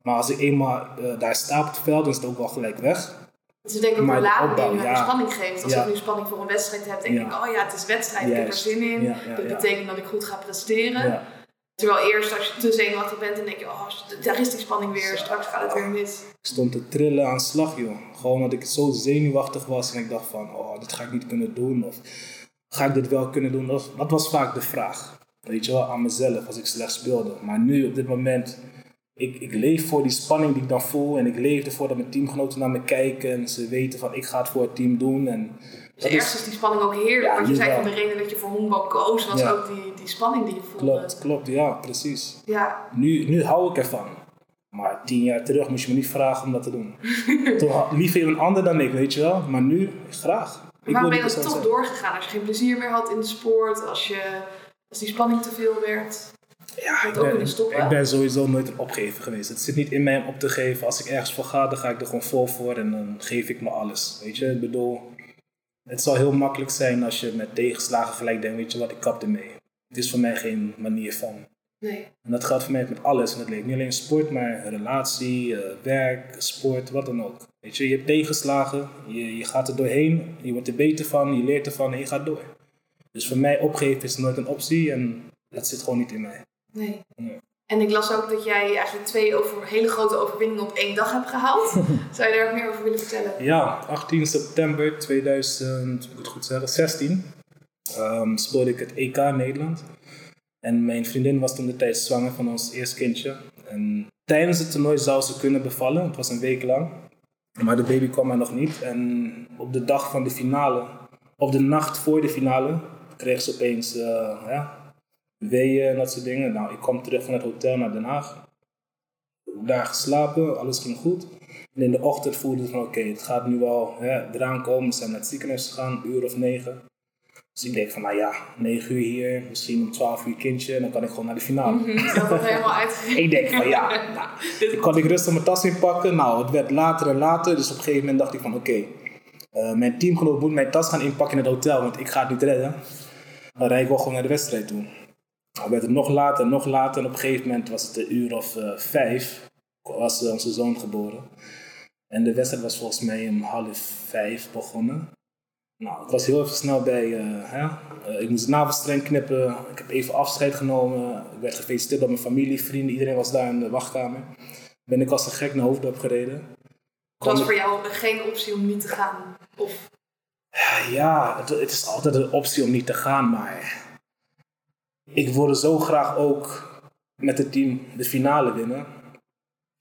[SPEAKER 2] Maar als ik eenmaal eh, daar sta op het veld, dan is het ook wel gelijk weg.
[SPEAKER 1] Het is denk ik ook die
[SPEAKER 2] opbouw,
[SPEAKER 1] je
[SPEAKER 2] ja.
[SPEAKER 1] spanning geeft. Als
[SPEAKER 2] Ja.
[SPEAKER 1] ik nu spanning voor een wedstrijd heb, denk
[SPEAKER 2] Ja.
[SPEAKER 1] ik, oh ja, het is wedstrijd, ik heb er zin in. Dat betekent dat ik goed ga presteren. Terwijl eerst als je te zenuwachtig bent, dan denk je, oh, daar is die spanning weer, straks gaat het weer mis.
[SPEAKER 2] Ik stond te trillen aan slag, joh. Gewoon dat ik zo zenuwachtig was en ik dacht van, oh, dit ga ik niet kunnen doen. Of ga ik dit wel kunnen doen? Dat, dat was vaak de vraag. Weet je wel, aan mezelf als ik slecht speelde. Maar nu, op dit moment, ik, ik leef voor die spanning die ik dan voel. En ik leef ervoor dat mijn teamgenoten naar me kijken. En ze weten van, ik ga het voor het team doen. En
[SPEAKER 1] Dus ergens is die spanning ook heerlijk.
[SPEAKER 2] Ja,
[SPEAKER 1] Want je zei van de reden dat je voor honkbal koos, was
[SPEAKER 2] Ja.
[SPEAKER 1] ook die, die spanning die je voelde.
[SPEAKER 2] Klopt, klopt, ja, precies.
[SPEAKER 1] Ja,
[SPEAKER 2] Nu, nu hou ik ervan. Maar tien jaar terug moest je me niet vragen om dat te doen. Toen liever een ander dan ik, weet je wel. Maar nu, graag. Ik
[SPEAKER 1] maar ben je dan toch
[SPEAKER 2] zijn.
[SPEAKER 1] doorgegaan als je geen plezier meer had in de sport, als, je, als die spanning te veel werd?
[SPEAKER 2] Ja, ik ben, ik ben sowieso nooit een opgever geweest. Het zit niet in mij om op te geven. Als ik ergens voor ga, dan ga ik er gewoon vol voor en dan geef ik me alles. Weet je, ik bedoel, het zal heel makkelijk zijn als je met tegenslagen gelijk denkt, weet je wat, ik kap ermee. Het is voor mij geen manier van.
[SPEAKER 1] Nee.
[SPEAKER 2] En dat gaat voor mij met alles in het leven. Niet alleen sport, maar relatie, eh, werk, sport, wat dan ook. Weet je, je hebt tegenslagen, je, je gaat er doorheen, je wordt er beter van, je leert ervan en je gaat door. Dus voor mij opgeven is nooit een optie en dat zit gewoon niet in mij.
[SPEAKER 1] nee.
[SPEAKER 2] Nee.
[SPEAKER 1] En ik las ook dat jij eigenlijk twee over, hele grote overwinningen op één dag hebt gehaald. Zou je daar ook meer over willen vertellen?
[SPEAKER 2] Ja, 18 september 2000, moet ik het goed zeggen, 16 ehm, speelde ik het EK in Nederland. En mijn vriendin was toen de tijd zwanger van ons eerste kindje. En tijdens het toernooi zou ze kunnen bevallen, het was een week lang. Maar de baby kwam er nog niet. En op de dag van de finale, of de nacht voor de finale, kreeg ze opeens eh, ja, weeën en dat soort dingen. Nou, ik kwam terug van het hotel naar Den Haag. Daar geslapen, alles ging goed. En in de ochtend voelde ik van oké, het gaat nu wel hè, eraan komen. We zijn naar het ziekenhuis gegaan, een uur of negen. Dus ik denk van nou ja, negen uur hier, misschien om twaalf uur kindje. Dan kan ik gewoon naar de finale.
[SPEAKER 1] Je had het helemaal uitgegeven.
[SPEAKER 2] Ik denk van ja, nou, dan kan ik rustig mijn tas inpakken. Nou, het werd later en later. Dus op een gegeven moment dacht ik van oké, eh, mijn teamgenoot moet mijn tas gaan inpakken in het hotel. Want ik ga het niet redden. Dan rijd ik wel gewoon naar de wedstrijd toe. Werd het nog later, nog later. En op een gegeven moment was het een uur of eh, vijf. Was eh, onze zoon geboren. En de wedstrijd was volgens mij om half vijf begonnen. Nou, ik was heel even snel bij. eh, hè? Ik moest de navelstreng knippen. Ik heb even afscheid genomen. Ik werd gefeliciteerd door mijn familie, vrienden. Iedereen was daar in de wachtkamer. Ben ik als een gek naar Hoofddorp gereden.
[SPEAKER 1] Het was voor jou geen optie om niet te gaan. Of
[SPEAKER 2] Ja, het, het is altijd een optie om niet te gaan, maar ik wilde zo graag ook met het team de finale winnen.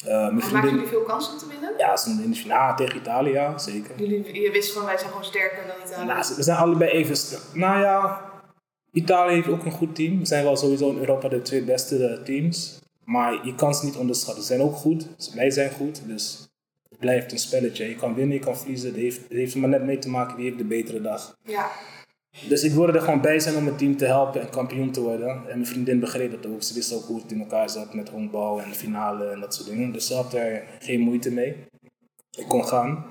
[SPEAKER 2] Mijn
[SPEAKER 1] maken
[SPEAKER 2] vriendin,
[SPEAKER 1] jullie veel kans om te winnen?
[SPEAKER 2] ja, ze in de finale tegen Italië, ja, zeker.
[SPEAKER 1] Jullie, je wist van wij zijn gewoon sterker dan Italië.
[SPEAKER 2] Nou, we zijn allebei even. Nou ja, Italië heeft ook een goed team. We zijn wel sowieso in Europa de twee beste eh, teams. Maar je kan ze niet onderschatten. Ze zijn ook goed. Wij zijn goed. Dus het blijft een spelletje. Je kan winnen, je kan verliezen. Het heeft, het heeft er maar net mee te maken wie heeft de betere dag.
[SPEAKER 1] Ja.
[SPEAKER 2] Dus ik wilde er gewoon bij zijn om het team te helpen en kampioen te worden. En mijn vriendin begreep dat ook. Ze wist ook hoe het in elkaar zat met honkbal en finale en dat soort dingen. Dus ze had er geen moeite mee. Ik kon gaan.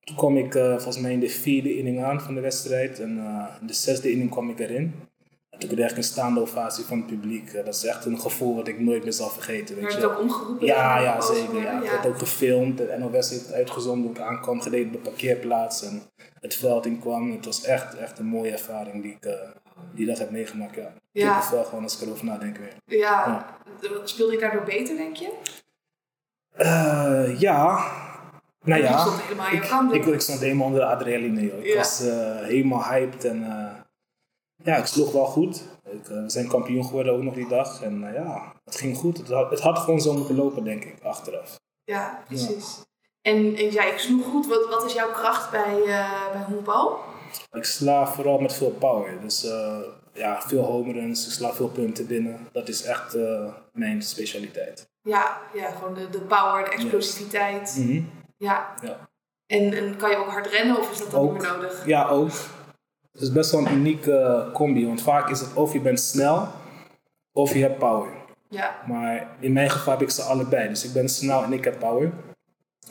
[SPEAKER 2] Toen kwam ik uh, volgens mij in de vierde inning aan van de wedstrijd. En uh, in de zesde inning kwam ik erin. Toen kreeg ik een staande ovatie van het publiek. Uh, dat is echt een gevoel wat ik nooit meer zal vergeten.
[SPEAKER 1] Weet je. het ook omgeroepen?
[SPEAKER 2] Ja, ja zeker. Ja. Het werd ook gefilmd. De NOS heeft het uitgezonden toen ik aankwam, gereden op de parkeerplaats. En het veld in kwam. Het was echt, echt een mooie ervaring die ik die dag heb meegemaakt. Ja. ja. Ik heb wel gewoon als ik erover nadenk weer.
[SPEAKER 1] Ja. ja. Speelde je daardoor beter, denk je?
[SPEAKER 2] ja, nou ja,
[SPEAKER 1] stond helemaal in
[SPEAKER 2] ik, ik, stond helemaal onder de adrenaline. Ik was uh, helemaal hyped en uh, ja, ik sloeg wel goed. Ik, uh, we zijn kampioen geworden ook nog die dag. En ja, het ging goed. Het had, het had gewoon zo moeten lopen, denk ik, achteraf.
[SPEAKER 1] Ja, precies. Ja. En, en ja, ik sloeg goed. Wat, wat is jouw kracht bij, bij honkbal?
[SPEAKER 2] Ik sla vooral met veel power. Dus ja, veel home runs. Ik sla veel punten binnen. Dat is echt mijn specialiteit.
[SPEAKER 1] Ja, ja gewoon de, de power, de explosiviteit.
[SPEAKER 2] Yes. Mm
[SPEAKER 1] ja.
[SPEAKER 2] ja.
[SPEAKER 1] En, en kan je ook hard rennen of is dat dan niet meer nodig?
[SPEAKER 2] Ja, ook. Het is best wel een unieke combi, want vaak is het of je bent snel of je hebt power.
[SPEAKER 1] Ja.
[SPEAKER 2] Maar in mijn geval heb ik ze allebei. Dus ik ben snel en ik heb power.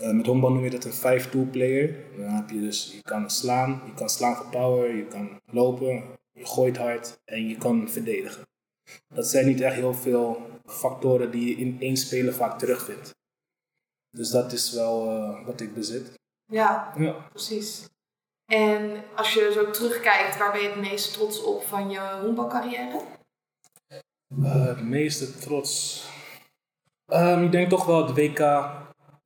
[SPEAKER 2] Uh, met honkbal noem je dat een 5-tool player. Dan heb je dus, je kan slaan, je kan slaan voor power, je kan lopen, je gooit hard en je kan verdedigen. Dat zijn niet echt heel veel factoren die je in één speler vaak terugvindt. Dus dat is wel uh, wat ik bezit.
[SPEAKER 1] Ja,
[SPEAKER 2] ja,
[SPEAKER 1] precies. En als je zo terugkijkt, waar ben je het meest trots op van je honkbalcarrière?
[SPEAKER 2] Uh, het meeste trots? Um, ik denk toch wel het WK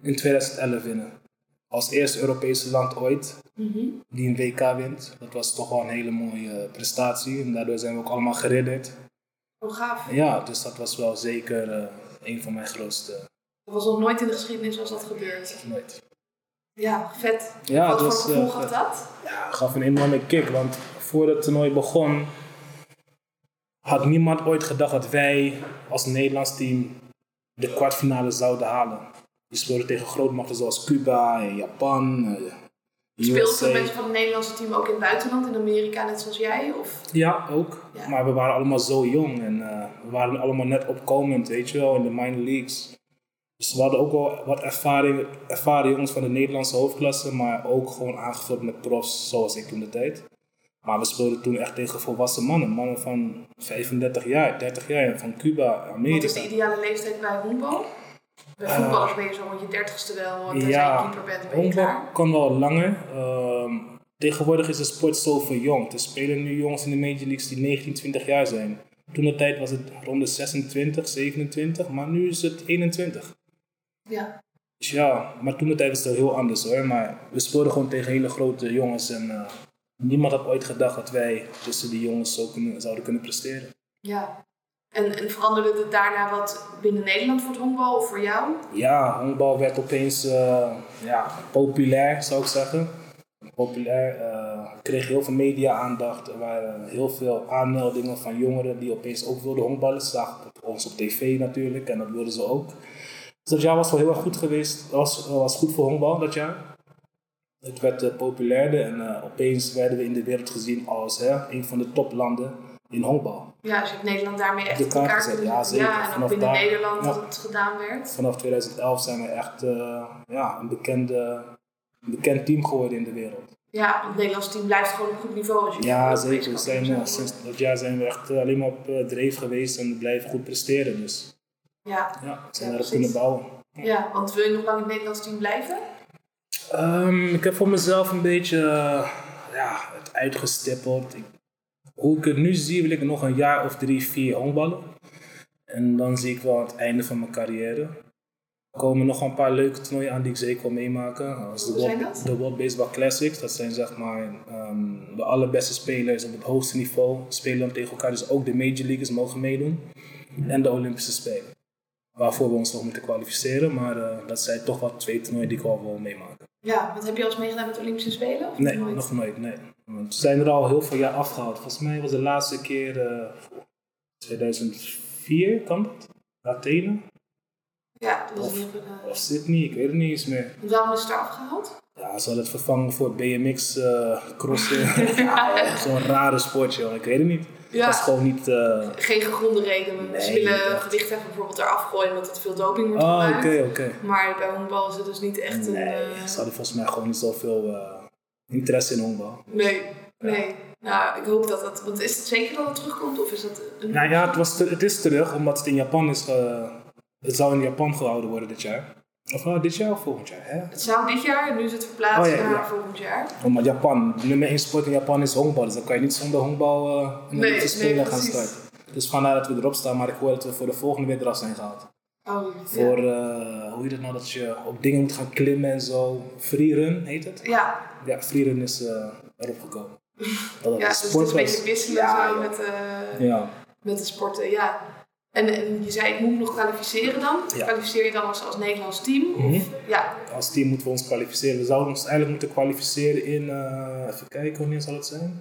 [SPEAKER 2] in 2011 winnen. Als eerste Europese land ooit
[SPEAKER 1] mm -hmm.
[SPEAKER 2] die een WK wint. Dat was toch wel een hele mooie prestatie. En daardoor zijn we ook allemaal geridderd.
[SPEAKER 1] Hoe oh, gaaf.
[SPEAKER 2] Ja, dus dat was wel zeker uh, een van mijn grootste
[SPEAKER 1] er was nog nooit in de geschiedenis was dat gebeurd.
[SPEAKER 2] Nooit.
[SPEAKER 1] Ja, vet.
[SPEAKER 2] Ja,
[SPEAKER 1] Wat
[SPEAKER 2] voor
[SPEAKER 1] gevoel uh, gaf dat?
[SPEAKER 2] Ja, gaf een enorme kick. Want voor het toernooi begon, had niemand ooit gedacht dat wij als Nederlands team de kwartfinale zouden halen. We speelden tegen grootmachten zoals Cuba en Japan. Uh,
[SPEAKER 1] Speelden mensen van het Nederlandse team ook in het buitenland, in Amerika, net zoals jij? Of?
[SPEAKER 2] Ja, ook. Maar we waren allemaal zo jong en uh, we waren allemaal net opkomend, weet je wel, in de minor leagues. Dus we hadden ook wel wat ervaring, ervaren jongens van de Nederlandse hoofdklasse, maar ook gewoon aangevuld met profs zoals ik toen de tijd. Maar we speelden toen echt tegen volwassen mannen. Mannen van 35 jaar, 30 jaar, van Cuba, Amerika. Wat
[SPEAKER 1] is de ideale leeftijd bij honkbal? Bij voetballers uh, ben je zo rond je dertigste wel, tenzij
[SPEAKER 2] ja,
[SPEAKER 1] je keeper bent, ben je klaar.
[SPEAKER 2] kan wel langer. Uh, tegenwoordig is de sport zo verjongd. Er spelen nu jongens in de Major Leagues die 19, 20 jaar zijn. Toen de tijd was het rond de 26, 27, maar nu is het 21.
[SPEAKER 1] Ja.
[SPEAKER 2] Dus ja, maar toen de tijd was het heel anders hoor. Maar we speelden gewoon tegen hele grote jongens. En uh, niemand had ooit gedacht dat wij tussen die jongens zo kunnen, zouden kunnen presteren.
[SPEAKER 1] Ja. En, en veranderde het daarna wat binnen Nederland voor het honkbal of voor jou?
[SPEAKER 2] Ja, honkbal werd opeens uh, ja, populair, zou ik zeggen. Populair. Uh, kreeg heel veel media-aandacht. Er waren heel veel aanmeldingen van jongeren die opeens ook wilden honkballen. Ze zagen ons op tv natuurlijk en dat wilden ze ook. Dus dat jaar was wel heel erg goed geweest. Dat was, was goed voor honkbal dat jaar. Het werd uh, populairder en uh, opeens werden we in de wereld gezien als hè, een van de toplanden in honkbal.
[SPEAKER 1] Ja, dus je hebt Nederland daarmee echt de kaart gezet.
[SPEAKER 2] Ja, zeker.
[SPEAKER 1] Ja, en
[SPEAKER 2] vanaf
[SPEAKER 1] binnen
[SPEAKER 2] daar,
[SPEAKER 1] Nederland
[SPEAKER 2] ja,
[SPEAKER 1] dat het gedaan werd.
[SPEAKER 2] Vanaf 2011 zijn we echt uh, ja, een, bekende, een bekend team geworden in de wereld.
[SPEAKER 1] Ja, het Nederlands team blijft gewoon op goed niveau. Als je
[SPEAKER 2] ja, zeker. We zijn, sinds dat jaar zijn we echt alleen maar op dreef geweest en blijven goed presteren. Dus
[SPEAKER 1] ja,
[SPEAKER 2] zijn ja, erop kunnen bouwen.
[SPEAKER 1] Ja, want wil je nog lang in het Nederlands team blijven?
[SPEAKER 2] Um, ik heb voor mezelf een beetje uh, ja, het uitgestippeld. Ik, hoe ik het nu zie, wil ik nog een jaar of drie, vier honkballen. En dan zie ik wel het einde van mijn carrière. Er komen nog een paar leuke toernooien aan die ik zeker wil meemaken.
[SPEAKER 1] Als de World,
[SPEAKER 2] de World Baseball Classics. Dat zijn zeg maar um, de allerbeste spelers op het hoogste niveau. Spelen tegen elkaar. Dus ook de Major Leaguers mogen meedoen. En de Olympische Spelen waarvoor we ons nog moeten kwalificeren. Maar uh, dat zijn toch wat twee toernooien die ik al wil meemaken.
[SPEAKER 1] Ja, wat heb je al eens meegedaan met de Olympische Spelen? Of
[SPEAKER 2] nee,
[SPEAKER 1] nooit?
[SPEAKER 2] nog nooit. Nee. Want we zijn er al heel veel jaar afgehaald. Volgens mij was de laatste keer uh, 2004, kan dat? Athene?
[SPEAKER 1] Ja, dat was
[SPEAKER 2] of,
[SPEAKER 1] niet uh,
[SPEAKER 2] of Sydney, ik weet het niet eens meer.
[SPEAKER 1] Waarom is het er afgehaald?
[SPEAKER 2] Ja, ze hadden het vervangen voor BMX uh, crossen. Zo'n rare sport, joh. Ik weet het niet. Ja. Dat is gewoon niet... Uh...
[SPEAKER 1] Geen gegronde reden. Nee, ze willen bijvoorbeeld eraf gooien omdat het veel doping wordt
[SPEAKER 2] oké.
[SPEAKER 1] Maar bij honkbal is het dus niet echt
[SPEAKER 2] nee,
[SPEAKER 1] een...
[SPEAKER 2] Uh... ze hadden volgens mij gewoon niet zoveel uh, interesse in honkbal.
[SPEAKER 1] Nee, nee. Nou, ik hoop dat dat... Want is het zeker dat het terugkomt? Of is dat...
[SPEAKER 2] Een... Nou ja, het, was het is terug omdat het in Japan is... het zou in Japan gehouden worden dit jaar. Of nou, dit jaar of volgend jaar? Hè?
[SPEAKER 1] Het zou dit jaar, nu is het verplaatst oh, naar volgend jaar.
[SPEAKER 2] Oh, maar Japan, nummer 1 sport in Japan is honkbal. Dus dan kan je niet zonder honkbal uh, nee, te spelen nee, gaan starten. Dus vandaar dat we erop staan, maar ik hoor dat we voor de volgende weer eraf zijn gehaald.
[SPEAKER 1] Oh,
[SPEAKER 2] voor, uh, hoe heet het nou, dat je op dingen moet gaan klimmen en zo. Freerun heet het?
[SPEAKER 1] Ja.
[SPEAKER 2] Ja, freerun is uh, erop gekomen.
[SPEAKER 1] Dat ja, dus het is een beetje wisselen ja, zo met, ja. met de sporten, ja. En, en, je zei, ik moet nog kwalificeren dan. Kwalificeer je dan als, als Nederlands team? Of, mhm. ja.
[SPEAKER 2] Als team moeten we ons kwalificeren. We zouden ons eigenlijk moeten kwalificeren in, uh, even kijken, wanneer zal het zijn?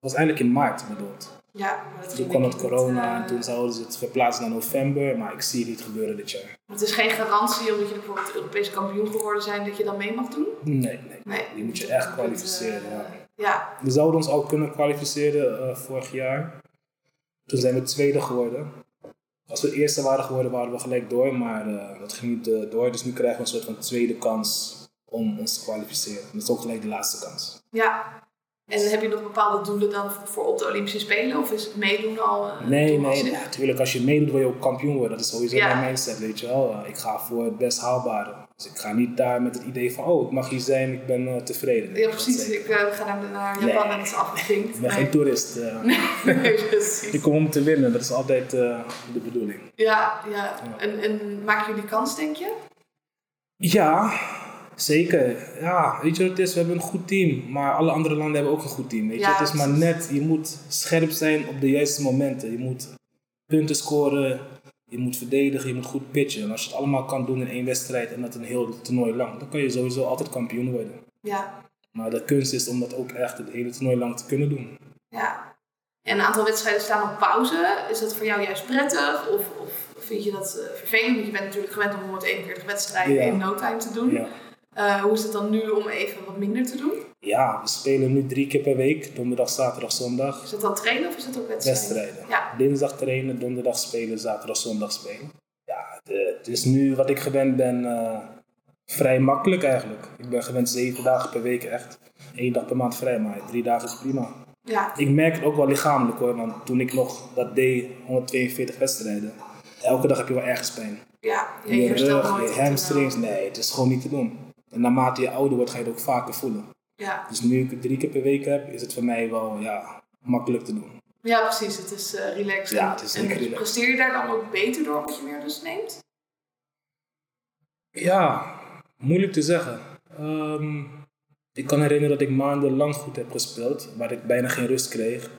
[SPEAKER 2] Dat was eigenlijk in maart bedoeld.
[SPEAKER 1] Ja,
[SPEAKER 2] maar toen kwam het corona en eh, toen zouden ze het verplaatsen naar november, maar ik zie het niet gebeuren dit jaar.
[SPEAKER 1] Het is geen garantie omdat je bijvoorbeeld Europese kampioen geworden zijn dat je dan mee mag doen?
[SPEAKER 2] Nee, nee. nee. Die moet je echt kwalificeren. Uh, ja.
[SPEAKER 1] ja.
[SPEAKER 2] We zouden ons ook kunnen kwalificeren vorig jaar. Toen zijn we tweede geworden. Als we eerste waren geworden, waren we gelijk door, maar uh, dat ging niet uh, door. Dus nu krijgen we een soort van tweede kans om ons te kwalificeren. Dat is ook gelijk de laatste kans.
[SPEAKER 1] Ja. En heb je nog bepaalde doelen dan voor op de Olympische Spelen? Of is het meedoen al? Uh,
[SPEAKER 2] nee, nee, natuurlijk. als je meedoet, wil je ook kampioen worden. Dat is sowieso ja. mijn mindset, weet je wel. ik ga voor het best haalbare. Dus ik ga niet daar met het idee van, oh, ik mag hier zijn, ik ben uh, tevreden.
[SPEAKER 1] Ja, precies. Ik uh, ga naar, Japan nee. en het is afgevinkt.
[SPEAKER 2] Ik ben geen toerist. Uh. nee, precies. ik kom om te winnen, dat is altijd de bedoeling.
[SPEAKER 1] Ja, ja. ja. En, en maken jullie kans, denk je?
[SPEAKER 2] Ja, zeker. Ja, weet je wat het is? We hebben een goed team, maar alle andere landen hebben ook een goed team. Weet je? Ja, het is maar net, je moet scherp zijn op de juiste momenten. Je moet punten scoren, je moet verdedigen, je moet goed pitchen. En als je het allemaal kan doen in één wedstrijd en dat een heel toernooi lang, dan kan je sowieso altijd kampioen worden.
[SPEAKER 1] Ja.
[SPEAKER 2] Maar de kunst is om dat ook echt het hele toernooi lang te kunnen doen.
[SPEAKER 1] Ja. En een aantal wedstrijden staan op pauze. Is dat voor jou juist prettig? Of, of vind je dat uh, vervelend? Want je bent natuurlijk gewend om 141 wedstrijden in no time te doen. Ja. Uh, hoe is het dan nu om even wat minder te doen?
[SPEAKER 2] Ja, we spelen nu drie keer per week. Donderdag, zaterdag, zondag.
[SPEAKER 1] Is dat dan trainen of is dat ook wedstrijden?
[SPEAKER 2] Wedstrijden. Ja. Dinsdag trainen, donderdag spelen, zaterdag, zondag spelen. Ja, het is nu wat ik gewend ben uh, vrij makkelijk eigenlijk. Ik ben gewend zeven dagen per week echt. Eén dag per maand vrij, maar drie dagen is prima.
[SPEAKER 1] Ja.
[SPEAKER 2] Ik merk het ook wel lichamelijk hoor, want toen ik nog dat deed, 142 wedstrijden. Elke dag heb je wel ergens pijn.
[SPEAKER 1] Ja,
[SPEAKER 2] je, je rug, je hamstrings. Nee, het is gewoon niet te doen. En naarmate je ouder wordt, ga je het ook vaker voelen.
[SPEAKER 1] Ja.
[SPEAKER 2] Dus nu ik het drie keer per week heb, is het voor mij wel ja, makkelijk te doen.
[SPEAKER 1] Ja, precies. Het is uh, relaxed.
[SPEAKER 2] Ja, het is
[SPEAKER 1] en
[SPEAKER 2] relaxed.
[SPEAKER 1] presteer je daar dan ook beter door omdat je meer rust neemt?
[SPEAKER 2] Ja, moeilijk te zeggen. Um, ik kan herinneren dat ik maandenlang goed heb gespeeld, waar ik bijna geen rust kreeg.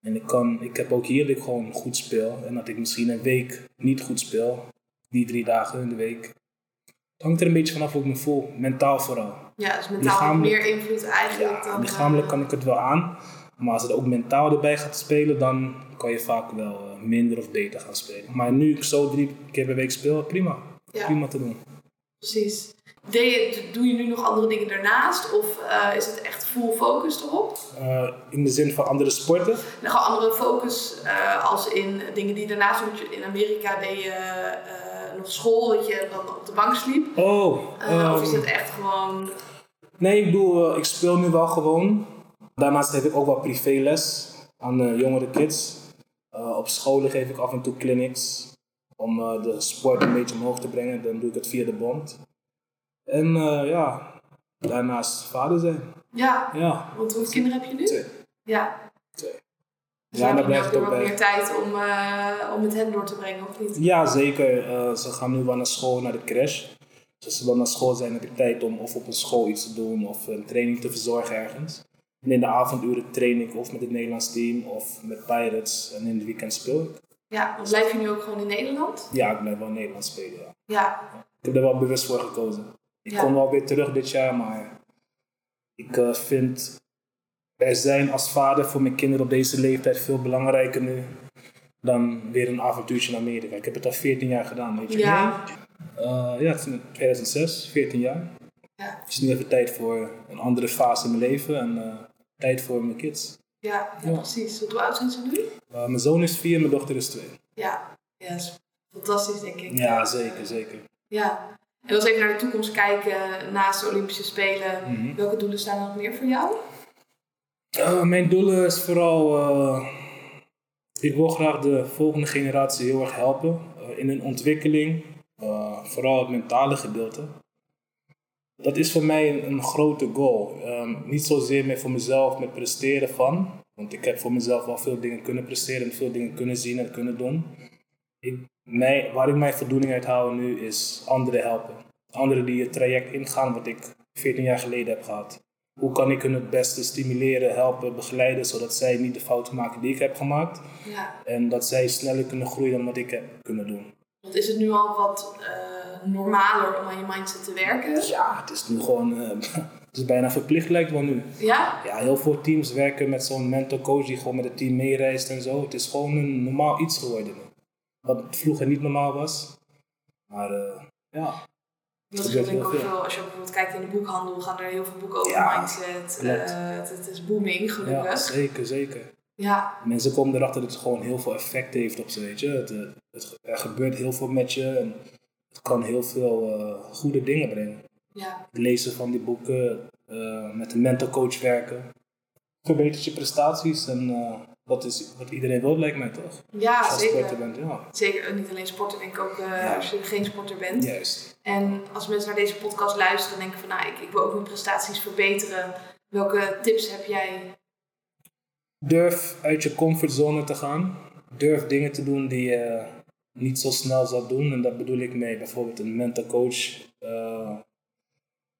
[SPEAKER 2] En ik, kan, ik heb ook hier dat ik gewoon goed speel. En dat ik misschien een week niet goed speel. Die drie dagen in de week. Het hangt er een beetje vanaf hoe ik me voel. Mentaal vooral.
[SPEAKER 1] Ja, dus mentaal meer invloed eigenlijk
[SPEAKER 2] ja, dan... lichamelijk kan ik het wel aan. Maar als het ook mentaal erbij gaat spelen, dan kan je vaak wel eh, minder of beter gaan spelen. Maar nu ik zo drie keer per week speel, prima. Prima te doen.
[SPEAKER 1] Precies. Je, doe je nu nog andere dingen daarnaast? Of uh, is het echt full focus erop?
[SPEAKER 2] Uh, in de zin van andere sporten?
[SPEAKER 1] Nog andere focus uh, als in dingen die daarnaast doen. In Amerika deed je nog school, dat je dan op de bank sliep?
[SPEAKER 2] Oh.
[SPEAKER 1] Um, of is het echt gewoon...
[SPEAKER 2] Nee, ik bedoel, ik speel nu wel gewoon. Daarnaast heb ik ook wel privéles aan jongere kids. op scholen geef ik af en toe clinics om de sport een beetje omhoog te brengen. Dan doe ik het via de bond. En ja, daarnaast vader zijn.
[SPEAKER 1] Ja,
[SPEAKER 2] ja.
[SPEAKER 1] want hoeveel kinderen heb je nu?
[SPEAKER 2] Twee.
[SPEAKER 1] Ja. Dus ja, dan blijft ook meer tijd om, uh, om met hen door te brengen, of niet?
[SPEAKER 2] Ja, zeker. Uh, ze gaan nu wel naar school, naar de crash. Dus als ze dan naar school zijn, heb ik tijd om of op een school iets te doen of een training te verzorgen ergens. En in de avonduren train ik of met het Nederlands team of met Pirates en in de weekend speel ik.
[SPEAKER 1] Ja, blijf je nu ook gewoon in Nederland?
[SPEAKER 2] Ja, ik blijf wel in Nederland spelen, ja.
[SPEAKER 1] ja.
[SPEAKER 2] Ik heb er wel bewust voor gekozen. Ik kom wel weer terug dit jaar, maar ik uh, vind er zijn als vader voor mijn kinderen op deze leeftijd veel belangrijker nu dan weer een avontuurtje naar Amerika. Ik heb het al 14 jaar gedaan, weet je.
[SPEAKER 1] Ja.
[SPEAKER 2] Uh, ja, 2006, 14 jaar.
[SPEAKER 1] Ja.
[SPEAKER 2] Het is nu even tijd voor een andere fase in mijn leven en eh, tijd voor mijn kids.
[SPEAKER 1] Ja, ja,
[SPEAKER 2] Ja.
[SPEAKER 1] precies. Hoe oud zijn ze nu?
[SPEAKER 2] Uh, mijn zoon is vier, mijn dochter is twee.
[SPEAKER 1] Ja, ja dat is fantastisch denk ik.
[SPEAKER 2] Ja, zeker, zeker.
[SPEAKER 1] Ja. En als we even naar de toekomst kijken, naast de Olympische Spelen,
[SPEAKER 2] Mhm.
[SPEAKER 1] welke doelen staan er nog meer voor jou?
[SPEAKER 2] Uh, mijn doel is vooral, uh, ik wil graag de volgende generatie heel erg helpen uh, in hun ontwikkeling, vooral het mentale gedeelte. Dat is voor mij een, grote goal. Um, niet zozeer meer voor mezelf met presteren van, want ik heb voor mezelf wel veel dingen kunnen presteren en veel dingen kunnen zien en kunnen doen. Ik, mij, waar ik mijn voldoening uit haal nu is anderen helpen. Anderen die het traject ingaan wat ik 14 jaar geleden heb gehad. Hoe kan ik hun het beste stimuleren, helpen, begeleiden, zodat zij niet de fouten maken die ik heb gemaakt.
[SPEAKER 1] Ja.
[SPEAKER 2] En dat zij sneller kunnen groeien dan wat ik heb kunnen doen.
[SPEAKER 1] Want is het nu al wat uh, normaler om aan je mindset te werken?
[SPEAKER 2] Ja, het is nu gewoon, uh, het is bijna verplicht lijkt wel nu.
[SPEAKER 1] Ja?
[SPEAKER 2] Ja, heel veel teams werken met zo'n mental coach die gewoon met het team meereist en zo. Het is gewoon een normaal iets geworden. Wat vroeger niet normaal was. Maar uh, ja,
[SPEAKER 1] Dat is ik ook veel. Als je bijvoorbeeld kijkt in de boekhandel, gaan er heel veel boeken over
[SPEAKER 2] Ja,
[SPEAKER 1] mindset. Uh, het, het, is booming, gelukkig.
[SPEAKER 2] Ja, zeker, zeker.
[SPEAKER 1] Ja.
[SPEAKER 2] Mensen komen erachter dat het gewoon heel veel effect heeft op ze, weet je. Het, het, er gebeurt heel veel met je en het kan heel veel uh, goede dingen brengen.
[SPEAKER 1] Ja.
[SPEAKER 2] Het lezen van die boeken, uh, met een mental coach werken, verbetert je prestaties en dat is wat iedereen wil, lijkt mij toch?
[SPEAKER 1] Ja,
[SPEAKER 2] als
[SPEAKER 1] zeker.
[SPEAKER 2] sporter bent, ja.
[SPEAKER 1] Zeker, niet alleen sporter, denk ik ook ja. als je geen sporter bent.
[SPEAKER 2] Juist.
[SPEAKER 1] En als mensen naar deze podcast luisteren en denken van, nou, ik, ik wil ook mijn prestaties verbeteren. Welke tips heb jij?
[SPEAKER 2] Durf uit je comfortzone te gaan. Durf dingen te doen die je niet zo snel zou doen. En dat bedoel ik mee bijvoorbeeld een mental coach uh,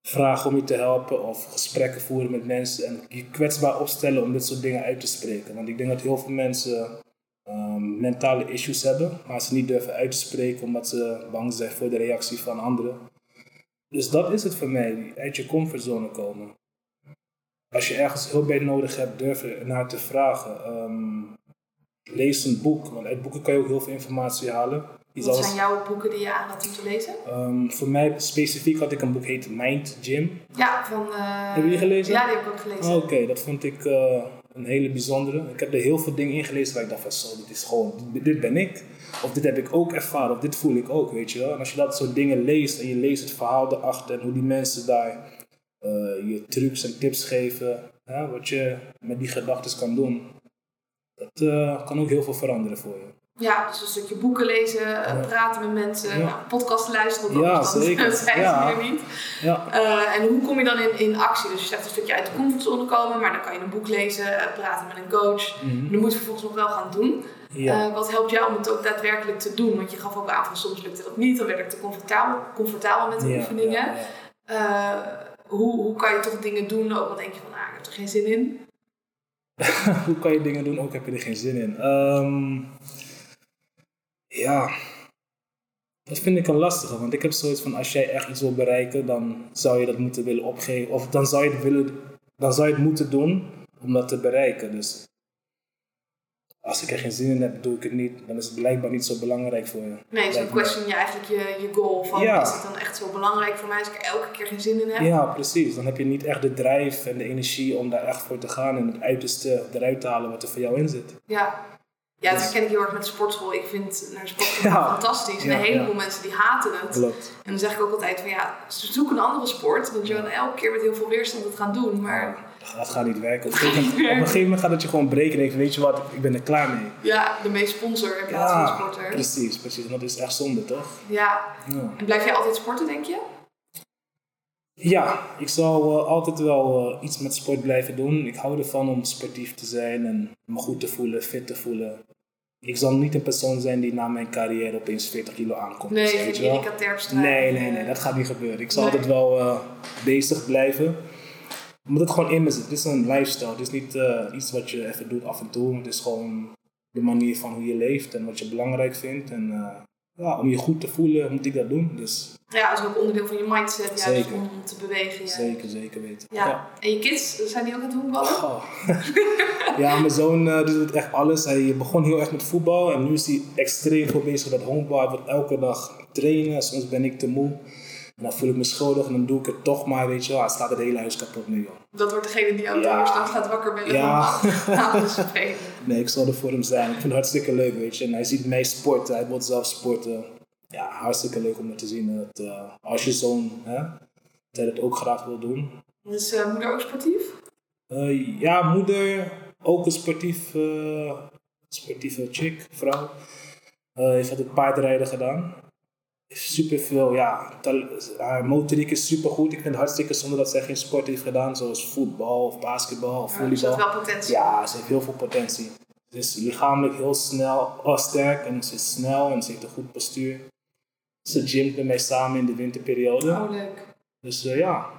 [SPEAKER 2] vragen om je te helpen. Of gesprekken voeren met mensen. En je kwetsbaar opstellen om dit soort dingen uit te spreken. Want ik denk dat heel veel mensen um, mentale issues hebben. Maar ze niet durven uit te spreken omdat ze bang zijn voor de reactie van anderen. Dus dat is het voor mij. Uit je comfortzone komen als je ergens hulp bij nodig hebt, durf er naar te vragen. Um, lees een boek, want uit boeken kan je ook heel veel informatie halen.
[SPEAKER 1] Wat zijn jouw boeken die je aanraadt om te lezen?
[SPEAKER 2] Um, voor mij specifiek had ik een boek heet Mind Gym.
[SPEAKER 1] Ja, van... Uh...
[SPEAKER 2] Heb je die gelezen?
[SPEAKER 1] Ja, die heb ik ook gelezen.
[SPEAKER 2] Oh, Oké, okay. dat vond ik uh, een hele bijzondere. Ik heb er heel veel dingen in gelezen waar ik dacht van zo, dit is gewoon, dit, dit ben ik. Of dit heb ik ook ervaren, of dit voel ik ook, weet je wel. En als je dat soort dingen leest en je leest het verhaal erachter en hoe die mensen daar uh, je trucs en tips geven, hè, wat je met die gedachten kan doen. Dat kan ook heel veel veranderen voor je.
[SPEAKER 1] Ja, dus een stukje boeken lezen, ja. praten met mensen, ja. nou, podcasten luisteren.
[SPEAKER 2] Ja,
[SPEAKER 1] dat
[SPEAKER 2] zeker.
[SPEAKER 1] Dat zijn
[SPEAKER 2] ja.
[SPEAKER 1] ze niet.
[SPEAKER 2] Ja.
[SPEAKER 1] Uh, en hoe kom je dan in, in actie? Dus je zegt een stukje uit de comfortzone komen, maar dan kan je een boek lezen, praten met een coach.
[SPEAKER 2] Mhm.
[SPEAKER 1] Dan moet je vervolgens nog wel gaan doen.
[SPEAKER 2] Ja.
[SPEAKER 1] Uh, wat helpt jou om het ook daadwerkelijk te doen? Want je gaf ook aan van soms lukte dat niet, dan werd ik te comfortabel, comfortabel met de oefeningen. Uh, hoe, hoe kan je toch dingen doen, ook al denk je van, nou, ik heb er geen zin in?
[SPEAKER 2] hoe kan je dingen doen, ook heb je er geen zin in? Um, ja, dat vind ik een lastige, want ik heb zoiets van, als jij echt iets wil bereiken, dan zou je dat moeten willen opgeven, of dan zou je het, willen, dan zou je het moeten doen om dat te bereiken. Dus als ik er geen zin in heb, doe ik het niet. Dan is het blijkbaar niet zo belangrijk voor je.
[SPEAKER 1] Nee,
[SPEAKER 2] me.
[SPEAKER 1] question je eigenlijk je, je goal. Van,
[SPEAKER 2] Ja.
[SPEAKER 1] Is het dan echt zo belangrijk voor mij als ik er elke keer geen zin in heb?
[SPEAKER 2] Ja, precies. Dan heb je niet echt de drijf en de energie om daar echt voor te gaan en het uiterste eruit te halen wat er voor jou in zit.
[SPEAKER 1] Ja. Ja, dat
[SPEAKER 2] Dus-
[SPEAKER 1] herken ik heel erg met sportschool. Ik vind naar sportschool
[SPEAKER 2] Ja.
[SPEAKER 1] fantastisch. En
[SPEAKER 2] Ja,
[SPEAKER 1] een heleboel
[SPEAKER 2] ja.
[SPEAKER 1] mensen die haten het.
[SPEAKER 2] Klopt.
[SPEAKER 1] En dan zeg ik ook altijd van ja, zoek een andere sport. Want je kan elke keer met heel veel weerstand het gaan doen. Maar
[SPEAKER 2] Dat gaat niet werken. Op een gegeven moment, gaat het je gewoon breken en weet je wat, ik ben er klaar mee.
[SPEAKER 1] ja, de meest sponsor in plaats van sporter.
[SPEAKER 2] precies, precies. En dat is echt zonde, toch?
[SPEAKER 1] Ja.
[SPEAKER 2] Ja.
[SPEAKER 1] En blijf jij altijd sporten, denk je?
[SPEAKER 2] Ja, ik zal eh, altijd wel eh, iets met sport blijven doen. Ik hou ervan om sportief te zijn en me goed te voelen, fit te voelen. Ik zal niet een persoon zijn die na mijn carrière opeens 40 kilo aankomt.
[SPEAKER 1] Nee,
[SPEAKER 2] weet je wel. Nee, nee, nee, dat gaat niet gebeuren. Ik zal
[SPEAKER 1] Nee.
[SPEAKER 2] altijd wel eh, bezig blijven. Omdat het gewoon in me zit. Het is een lifestyle. Het is niet eh, iets wat je even doet af en toe. Het is gewoon de manier van hoe je leeft en wat je belangrijk vindt. En eh, ja, om je goed te voelen moet ik dat doen. Dus
[SPEAKER 1] Ja, dat is ook onderdeel van je mindset. Juist
[SPEAKER 2] Zeker.
[SPEAKER 1] om te bewegen. Ja.
[SPEAKER 2] zeker, zeker weten.
[SPEAKER 1] Ja. En je kids, zijn die ook aan het honkballen?
[SPEAKER 2] Oh. ja, mijn zoon eh, doet echt alles. Hij begon heel erg met voetbal en nu is hij extreem veel bezig met honkbal. Hij wil elke dag trainen, soms ben ik te moe. En dan voel ik me schuldig en dan doe ik het toch maar, weet je wel. Hij slaat het hele huis kapot nu, joh.
[SPEAKER 1] Dat wordt degene die jou
[SPEAKER 2] Ja.
[SPEAKER 1] donderdag gaat wakker bellen
[SPEAKER 2] Ja.
[SPEAKER 1] de spelen.
[SPEAKER 2] Nee, ik zal er voor hem zijn. Ik vind het hartstikke leuk, weet je. En hij ziet mij sporten, hij wil zelf sporten. Ja, hartstikke leuk om het te zien. Dat, eh, als je zo'n, hè, dat hij dat ook graag wil doen.
[SPEAKER 1] Dus eh, moeder ook sportief?
[SPEAKER 2] Eh, ja, moeder, ook een sportief, sportieve chick, vrouw. Heeft altijd paardrijden gedaan. Super veel, ja. Haar motoriek is super goed. Ik vind het hartstikke zonde dat zij geen sport heeft gedaan, zoals voetbal of basketbal of
[SPEAKER 1] Ja, zit
[SPEAKER 2] volleybal.
[SPEAKER 1] wel potentie.
[SPEAKER 2] Ja, ze heeft heel veel potentie. Ze is lichamelijk heel snel, oh, sterk en ze is snel en ze heeft een goed postuur. Ze gymt met mij samen in de winterperiode.
[SPEAKER 1] Oh, leuk.
[SPEAKER 2] Dus eh, ja,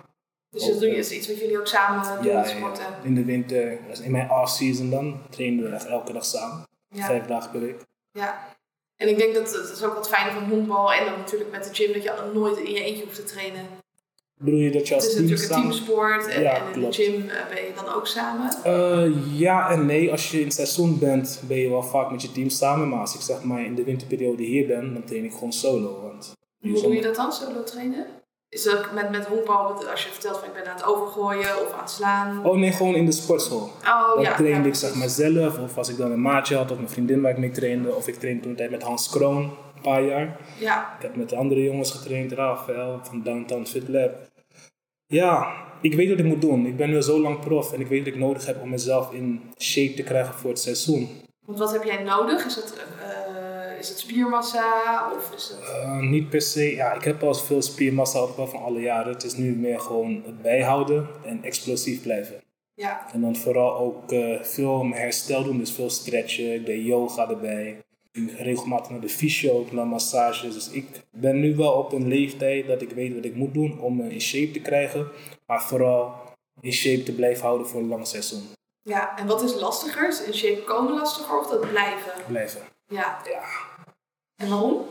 [SPEAKER 1] Dus dat is iets wat jullie ook samen doen,
[SPEAKER 2] ja,
[SPEAKER 1] met
[SPEAKER 2] ja,
[SPEAKER 1] sporten.
[SPEAKER 2] in de winter, in mijn off-season dan, trainen we echt elke dag samen. Vijf dagen per week.
[SPEAKER 1] ja. En ik denk dat het is ook wat fijner van honkbal en dan natuurlijk met de gym dat je nooit in je eentje hoeft te trainen.
[SPEAKER 2] Bedoel je dat je
[SPEAKER 1] Het
[SPEAKER 2] als
[SPEAKER 1] is
[SPEAKER 2] team
[SPEAKER 1] natuurlijk een teamsport en,
[SPEAKER 2] Ja,
[SPEAKER 1] en in
[SPEAKER 2] klopt.
[SPEAKER 1] de gym eh, ben je dan ook samen.
[SPEAKER 2] Eh, ja en nee. Als je in het seizoen bent, ben je wel vaak met je team samen. Maar als ik zeg maar in de winterperiode hier ben, dan train ik gewoon solo. Want
[SPEAKER 1] Hoe doe je dat dan, solo trainen? Is dat met, met honkbal, als je vertelt van ik ben aan het overgooien of aan het slaan?
[SPEAKER 2] Oh nee, gewoon in de sportschool.
[SPEAKER 1] Oh
[SPEAKER 2] Dan
[SPEAKER 1] ja.
[SPEAKER 2] trainde
[SPEAKER 1] ja,
[SPEAKER 2] ik zeg maar zelf, of als ik dan een maatje had of mijn vriendin waar ik mee trainde, of ik trainde toen tijd met Hans Kroon, een paar jaar.
[SPEAKER 1] Ja,
[SPEAKER 2] Ik heb met de andere jongens getraind, Rafael van Downtown Fit Lab. Ja, ik weet wat ik moet doen. Ik ben nu zo lang prof en ik weet wat ik nodig heb om mezelf in shape te krijgen voor het seizoen.
[SPEAKER 1] want wat heb jij nodig? Is het, is het spiermassa of is het...
[SPEAKER 2] Eh, niet per se, ja, ik heb al veel spiermassa opgebouwd van alle jaren. Het is nu meer gewoon het bijhouden en explosief blijven.
[SPEAKER 1] Ja,
[SPEAKER 2] En dan vooral ook eh, veel herstel doen, dus veel stretchen. Ik deed yoga erbij. Ik regelmatig naar de fysio, ook naar massages. Dus ik ben nu wel op een leeftijd dat ik weet wat ik moet doen om me in shape te krijgen. Maar vooral in shape te blijven houden voor een lang seizoen.
[SPEAKER 1] ja. En wat is lastiger? Is in shape komen lastiger of dat blijven?
[SPEAKER 2] Blijven.
[SPEAKER 1] Ja.
[SPEAKER 2] Ja.
[SPEAKER 1] En waarom?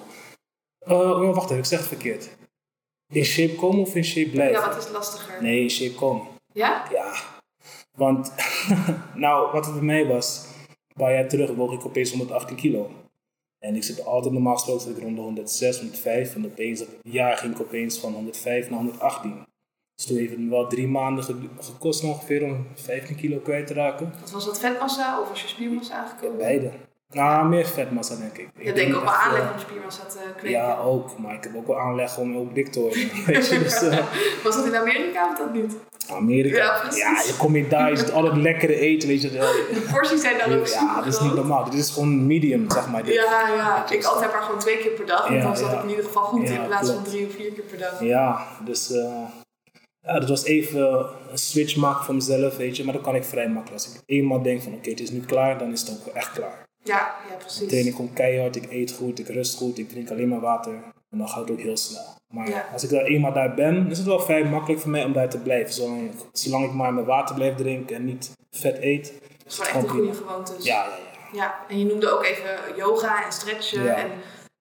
[SPEAKER 2] Oh, wacht even, ik zeg het verkeerd. In shape komen of in shape blijven?
[SPEAKER 1] Ja, wat is lastiger?
[SPEAKER 2] Nee, in shape komen.
[SPEAKER 1] Ja?
[SPEAKER 2] Ja, want nou, wat het bij mij was, een paar jaar terug woog ik opeens 118 kilo. En ik zit altijd normaal gesproken zit ik rond de 106, 105. En opeens, dat jaar ging ik opeens van 105 naar 118. Dus toen heeft het me wel drie maanden ge- gekost ongeveer om 15 kilo kwijt te raken.
[SPEAKER 1] Wat was dat vetmassa of was je spiermassa aangekomen?
[SPEAKER 2] Beide. Nou, meer vetmassa denk ik.
[SPEAKER 1] Ik denk ook wel
[SPEAKER 2] echt, eh,
[SPEAKER 1] aanleg om spiermassa te kweken.
[SPEAKER 2] Ja, ook. Maar ik heb ook wel aanleg om ook dik te worden. Weet je, dus, eh,
[SPEAKER 1] Was dat in Amerika of dat niet?
[SPEAKER 2] Amerika.
[SPEAKER 1] Ja.
[SPEAKER 2] Ja, je komt hier daar, je ziet al het lekkere eten, weet je.
[SPEAKER 1] De porties zijn dan ook
[SPEAKER 2] Ja, dat is niet normaal. Dit is gewoon medium, zeg maar. Dit.
[SPEAKER 1] Ja, ja. Ik altijd maar gewoon twee keer per dag. Want
[SPEAKER 2] Ja,
[SPEAKER 1] dan zat
[SPEAKER 2] ja.
[SPEAKER 1] ik in ieder geval goed in plaats van drie of vier keer per dag.
[SPEAKER 2] Ja, dus eh, ja, dat was even een switch maken voor mezelf, weet je. Maar dan kan ik vrij makkelijk. Als ik eenmaal denk van oké, het is nu klaar, dan is het ook echt klaar.
[SPEAKER 1] Ja, ja precies.
[SPEAKER 2] train ik gewoon keihard, ik eet goed, ik rust goed, ik drink alleen maar water. En dan gaat het ook heel snel. Maar
[SPEAKER 1] Ja.
[SPEAKER 2] als ik daar eenmaal daar ben, is het wel vrij makkelijk voor mij om daar te blijven. Zolang, zolang ik maar mijn water blijf drinken en niet vet eet.
[SPEAKER 1] Dat is wel echt een goede gewoonte.
[SPEAKER 2] Ja, ja, ja.
[SPEAKER 1] Ja, en je noemde ook even yoga en stretchen.
[SPEAKER 2] Ja.
[SPEAKER 1] En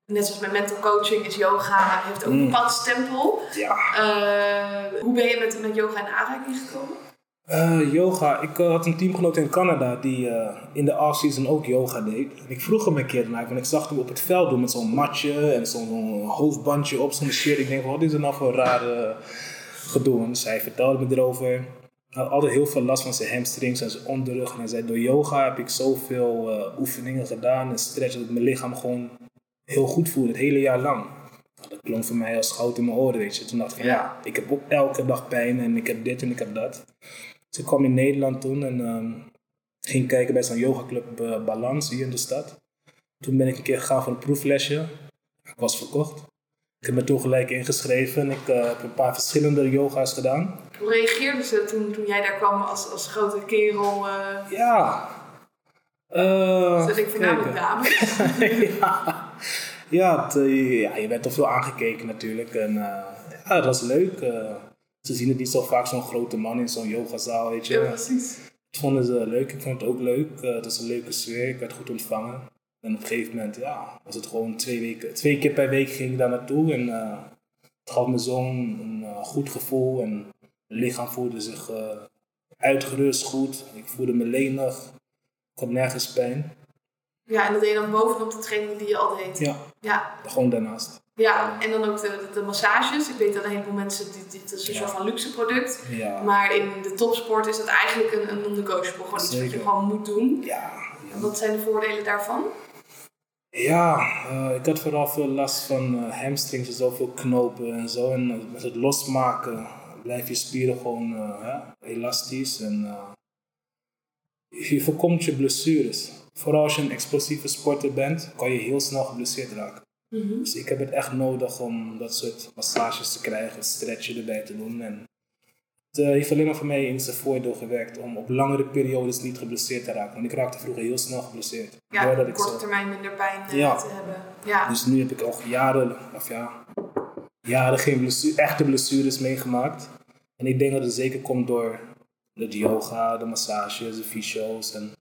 [SPEAKER 1] net zoals met mental coaching is yoga, heeft ook een
[SPEAKER 2] Mm.
[SPEAKER 1] bepaald stempel.
[SPEAKER 2] Ja.
[SPEAKER 1] Eh, hoe ben je met, met yoga in aanraking gekomen?
[SPEAKER 2] Eh, yoga. Ik eh, had een teamgenoot in Canada die eh, in de off-season ook yoga deed. En ik vroeg hem een keer naar, want ik zag hem op het veld doen met zo'n matje en zo'n hoofdbandje op, zo'n shirt. Ik denk, wat is er nou voor rare gedoe? En zij vertelde me erover. Hij had altijd heel veel last van zijn hamstrings en zijn onderrug. En hij zei, door yoga heb ik zoveel oefeningen gedaan en stretch dat ik mijn lichaam gewoon heel goed voelde, het hele jaar lang. Dat klonk voor mij als goud in mijn oren, weet je. Toen dacht ik van,
[SPEAKER 1] Ja.
[SPEAKER 2] ja, ik heb ook elke dag pijn en ik heb dit en ik heb dat. Dus ik kwam in Nederland toen en ehm, ging kijken bij zo'n yogaclub uh, Balans hier in de stad. Toen ben ik een keer gegaan voor een proeflesje. Ik was verkocht. Ik heb me toen gelijk ingeschreven en ik eh, heb een paar verschillende yoga's gedaan.
[SPEAKER 1] Hoe reageerden ze toen, toen jij daar kwam als, als grote kerel? eh
[SPEAKER 2] Ja. Uh,
[SPEAKER 1] zet ik voornamelijk dames.
[SPEAKER 2] ja, ja, het, ja, je werd toch veel aangekeken natuurlijk. En ja, dat was leuk. Uh, ze zien het niet zo vaak, zo'n grote man in zo'n yogazaal, weet je.
[SPEAKER 1] Ja, precies.
[SPEAKER 2] Dat vonden ze leuk. Ik vond het ook leuk. Uh, het was een leuke sfeer. Ik werd goed ontvangen. En op een gegeven moment, ja, was het gewoon twee, weken, twee keer per week ging ik daar naartoe. En uh, het gaf me zo'n een, goed gevoel. En mijn lichaam voelde zich uitgerust, goed. Ik voelde me lenig. Ik had nergens pijn.
[SPEAKER 1] Ja, en dat deed je dan bovenop de training die je al deed.
[SPEAKER 2] Ja.
[SPEAKER 1] Ja.
[SPEAKER 2] Gewoon daarnaast.
[SPEAKER 1] Ja, en dan ook de, de, massages. Ik weet dat een heleboel mensen, dit, dit is een soort van luxe product.
[SPEAKER 2] Ja.
[SPEAKER 1] Maar in de topsport is dat eigenlijk een, een non-negotiable. Gewoon iets wat je gewoon moet doen.
[SPEAKER 2] Ja,
[SPEAKER 1] Wat zijn de voordelen daarvan?
[SPEAKER 2] Ja, eh, ik had vooral veel last van eh, hamstrings en zoveel knopen en zo. En eh, met het losmaken blijf je spieren gewoon elastisch en je voorkomt je blessures. Vooral als je een explosieve sporter bent, kan je heel snel geblesseerd raken. Dus ik heb het echt nodig om dat soort massages te krijgen, stretchen erbij te doen. En het eh, heeft alleen maar voor mij in zijn voordeel gewerkt om op langere periodes niet geblesseerd te raken. Want ik raakte vroeger heel snel geblesseerd.
[SPEAKER 1] Ja, op korte termijn minder pijn eh,
[SPEAKER 2] Ja.
[SPEAKER 1] te hebben. Ja,
[SPEAKER 2] dus nu heb ik al jaren, of ja, jaren geen blessu- echte blessures meegemaakt. En ik denk dat het zeker komt door de yoga, de massages, de fysio's en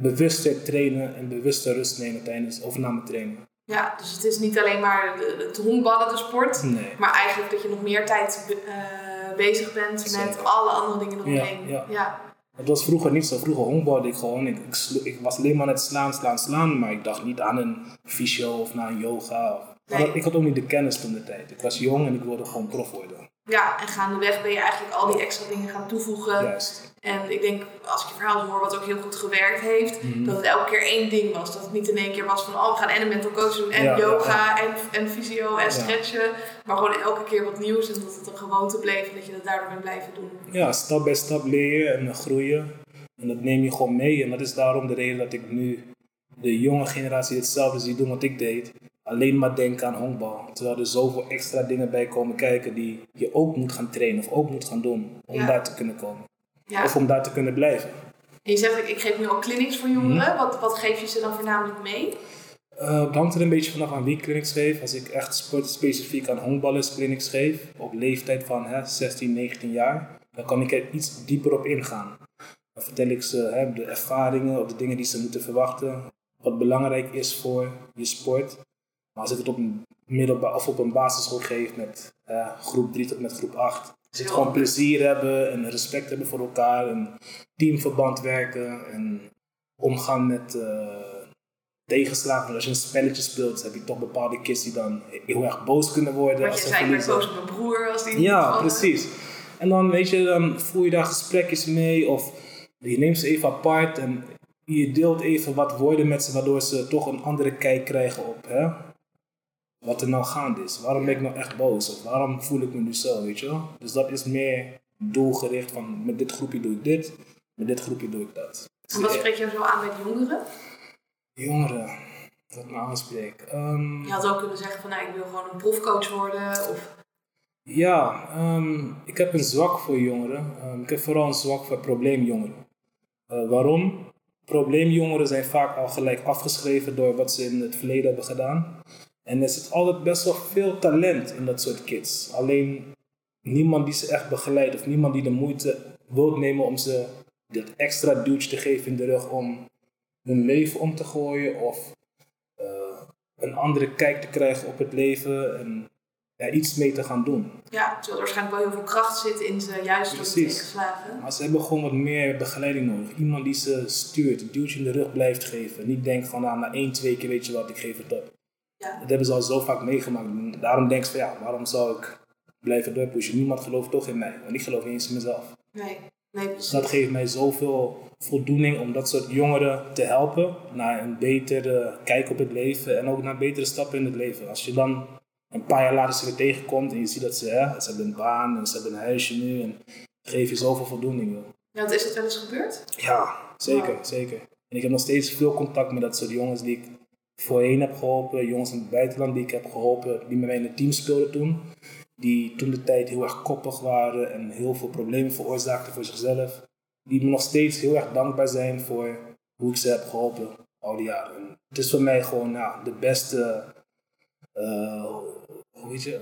[SPEAKER 2] bewuster trainen en bewuster rust nemen tijdens overname training.
[SPEAKER 1] Ja, dus het is niet alleen maar het honkballen, de sport.
[SPEAKER 2] Nee.
[SPEAKER 1] Maar eigenlijk dat je nog meer tijd eh, bezig bent met alle andere dingen eromheen.
[SPEAKER 2] ja.
[SPEAKER 1] ja.
[SPEAKER 2] Het was vroeger niet zo. Vroeger honkbalde ik gewoon. Ik, ik, slo- ik was alleen maar aan het slaan, slaan, slaan. Maar ik dacht niet aan een fysio of naar een yoga. Of,
[SPEAKER 1] Nee.
[SPEAKER 2] ik had ook niet de kennis toen de tijd. Ik was jong en ik wilde gewoon prof worden.
[SPEAKER 1] Ja, en gaandeweg ben je eigenlijk al die extra dingen gaan toevoegen.
[SPEAKER 2] Juist.
[SPEAKER 1] En ik denk, als ik je verhaal hoor, wat ook heel goed gewerkt heeft,
[SPEAKER 2] Mhm.
[SPEAKER 1] dat het elke keer één ding was. Dat het niet in één keer was van, oh, we gaan en een mental coach doen, en
[SPEAKER 2] Ja, ja,
[SPEAKER 1] yoga, En, en fysio, en stretchen. Maar gewoon elke keer wat nieuws en dat het een gewoonte bleef en dat je dat daardoor bent blijven doen.
[SPEAKER 2] Ja, stap bij stap leren en groeien. En dat neem je gewoon mee. En dat is daarom de reden dat ik nu de jonge generatie hetzelfde zie doen wat ik deed. Alleen maar denken aan honkbal. Terwijl er zoveel extra dingen bij komen kijken die je ook moet gaan trainen of ook moet gaan doen om
[SPEAKER 1] Ja.
[SPEAKER 2] daar te kunnen komen.
[SPEAKER 1] Ja.
[SPEAKER 2] Of om daar te kunnen blijven.
[SPEAKER 1] En je zegt, ik, ik geef nu ook clinics voor jongeren.
[SPEAKER 2] Mhm.
[SPEAKER 1] Wat, wat geef je ze dan voornamelijk mee?
[SPEAKER 2] Eh, het hangt er een beetje vanaf aan wie ik clinics geef. Als ik echt sportspecifiek aan honkballers clinics geef, op leeftijd van hè, 16, 19 jaar, dan kan ik er iets dieper op ingaan. Dan vertel ik ze hè, de ervaringen of de dingen die ze moeten verwachten, wat belangrijk is voor je sport. Maar als ik het op een middelbaar of op een basisschool geef met groep 3 tot met groep 8, is het gewoon plezier hebben en respect hebben voor elkaar en teamverband werken en omgaan met eh, tegenslagen. Als je een spelletje speelt, heb je toch bepaalde kids die dan heel erg boos kunnen worden.
[SPEAKER 1] Want
[SPEAKER 2] als
[SPEAKER 1] je
[SPEAKER 2] ze
[SPEAKER 1] zei, ik ben boos op mijn broer als die
[SPEAKER 2] Ja, precies. En dan, weet je, dan voer je daar gesprekjes mee of je neemt ze even apart en je deelt even wat woorden met ze, waardoor ze toch een andere kijk krijgen op hè, wat er nou gaande is. Waarom ben ik nou echt boos? Of waarom voel ik me nu zo, weet je wel? Dus dat is meer doelgericht van met dit groepje doe ik dit, met dit groepje doe ik dat.
[SPEAKER 1] En wat spreek je zo aan met jongeren?
[SPEAKER 2] Jongeren, wat me aanspreekt. Ehm,
[SPEAKER 1] Je had ook kunnen zeggen van, nou, ik wil gewoon een profcoach worden. Of,
[SPEAKER 2] Ja, ehm, ik heb een zwak voor jongeren. Ehm, ik heb vooral een zwak voor probleemjongeren. Eh, waarom? Probleemjongeren zijn vaak al gelijk afgeschreven door wat ze in het verleden hebben gedaan. En er zit altijd best wel veel talent in dat soort kids. Alleen niemand die ze echt begeleidt of niemand die de moeite wil nemen om ze dat extra duwtje te geven in de rug om hun leven om te gooien of eh, een andere kijk te krijgen op het leven en er iets mee te gaan doen.
[SPEAKER 1] ja, terwijl er waarschijnlijk wel heel veel kracht zit in ze, juist door de
[SPEAKER 2] Precies.
[SPEAKER 1] tegenslagen.
[SPEAKER 2] Maar ze hebben gewoon wat meer begeleiding nodig. Iemand die ze stuurt, een duwtje in de rug blijft geven. Niet denkt van nou, na één, twee keer weet je wat, ik geef het op.
[SPEAKER 1] Ja.
[SPEAKER 2] Dat hebben ze al zo vaak meegemaakt. Daarom denk ze van ja, waarom zou ik blijven doorpushen? Niemand gelooft toch in mij. Want ik geloof niet eens in mezelf.
[SPEAKER 1] Nee, nee,
[SPEAKER 2] Dus dat geeft mij zoveel voldoening om dat soort jongeren te helpen naar een betere kijk op het leven en ook naar betere stappen in het leven. Als je dan een paar jaar later ze weer tegenkomt en je ziet dat ze, hè, ze hebben een baan en ze hebben een huisje nu en geef je zoveel voldoening. Joh.
[SPEAKER 1] Ja, want is het wel eens gebeurd?
[SPEAKER 2] Ja, zeker, zeker. En ik heb nog steeds veel contact met dat soort jongens die ik voorheen heb geholpen, jongens in het buitenland die ik heb geholpen, die met mij in het team speelden toen. Die toen de tijd heel erg koppig waren en heel veel problemen veroorzaakten voor zichzelf. Die me nog steeds heel erg dankbaar zijn voor hoe ik ze heb geholpen al die jaren. En het is voor mij gewoon nou, de beste, eh, hoe weet je,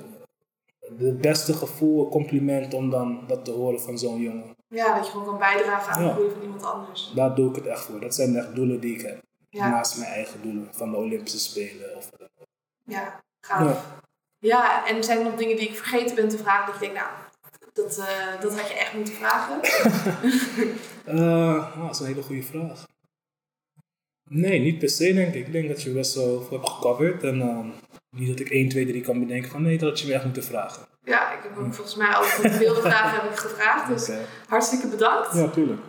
[SPEAKER 2] de beste gevoel, compliment om dan dat te horen van zo'n jongen.
[SPEAKER 1] Ja, dat je gewoon kan bijdragen aan
[SPEAKER 2] Ja.
[SPEAKER 1] de groei van iemand anders.
[SPEAKER 2] Daar doe ik het echt voor. Dat zijn echt doelen die ik heb.
[SPEAKER 1] Ja,
[SPEAKER 2] Naast mijn eigen doelen van de Olympische Spelen. Of,
[SPEAKER 1] ja, gaaf. Ja. en zijn er nog dingen die ik vergeten ben te vragen? Dat je denkt, nou, dat, eh, dat had je echt moeten vragen.
[SPEAKER 2] Eh, nou, dat is een hele goede vraag. Nee, niet per se denk ik. Ik denk dat je best wel veel hebt gecoverd. En ehm, Niet dat ik 1, 2, 3 kan bedenken van nee, dat had je me echt moeten vragen.
[SPEAKER 1] Ja, ik heb hem volgens mij ook met veel vragen heb ik gevraagd. Dus hartstikke bedankt.
[SPEAKER 2] Ja, tuurlijk.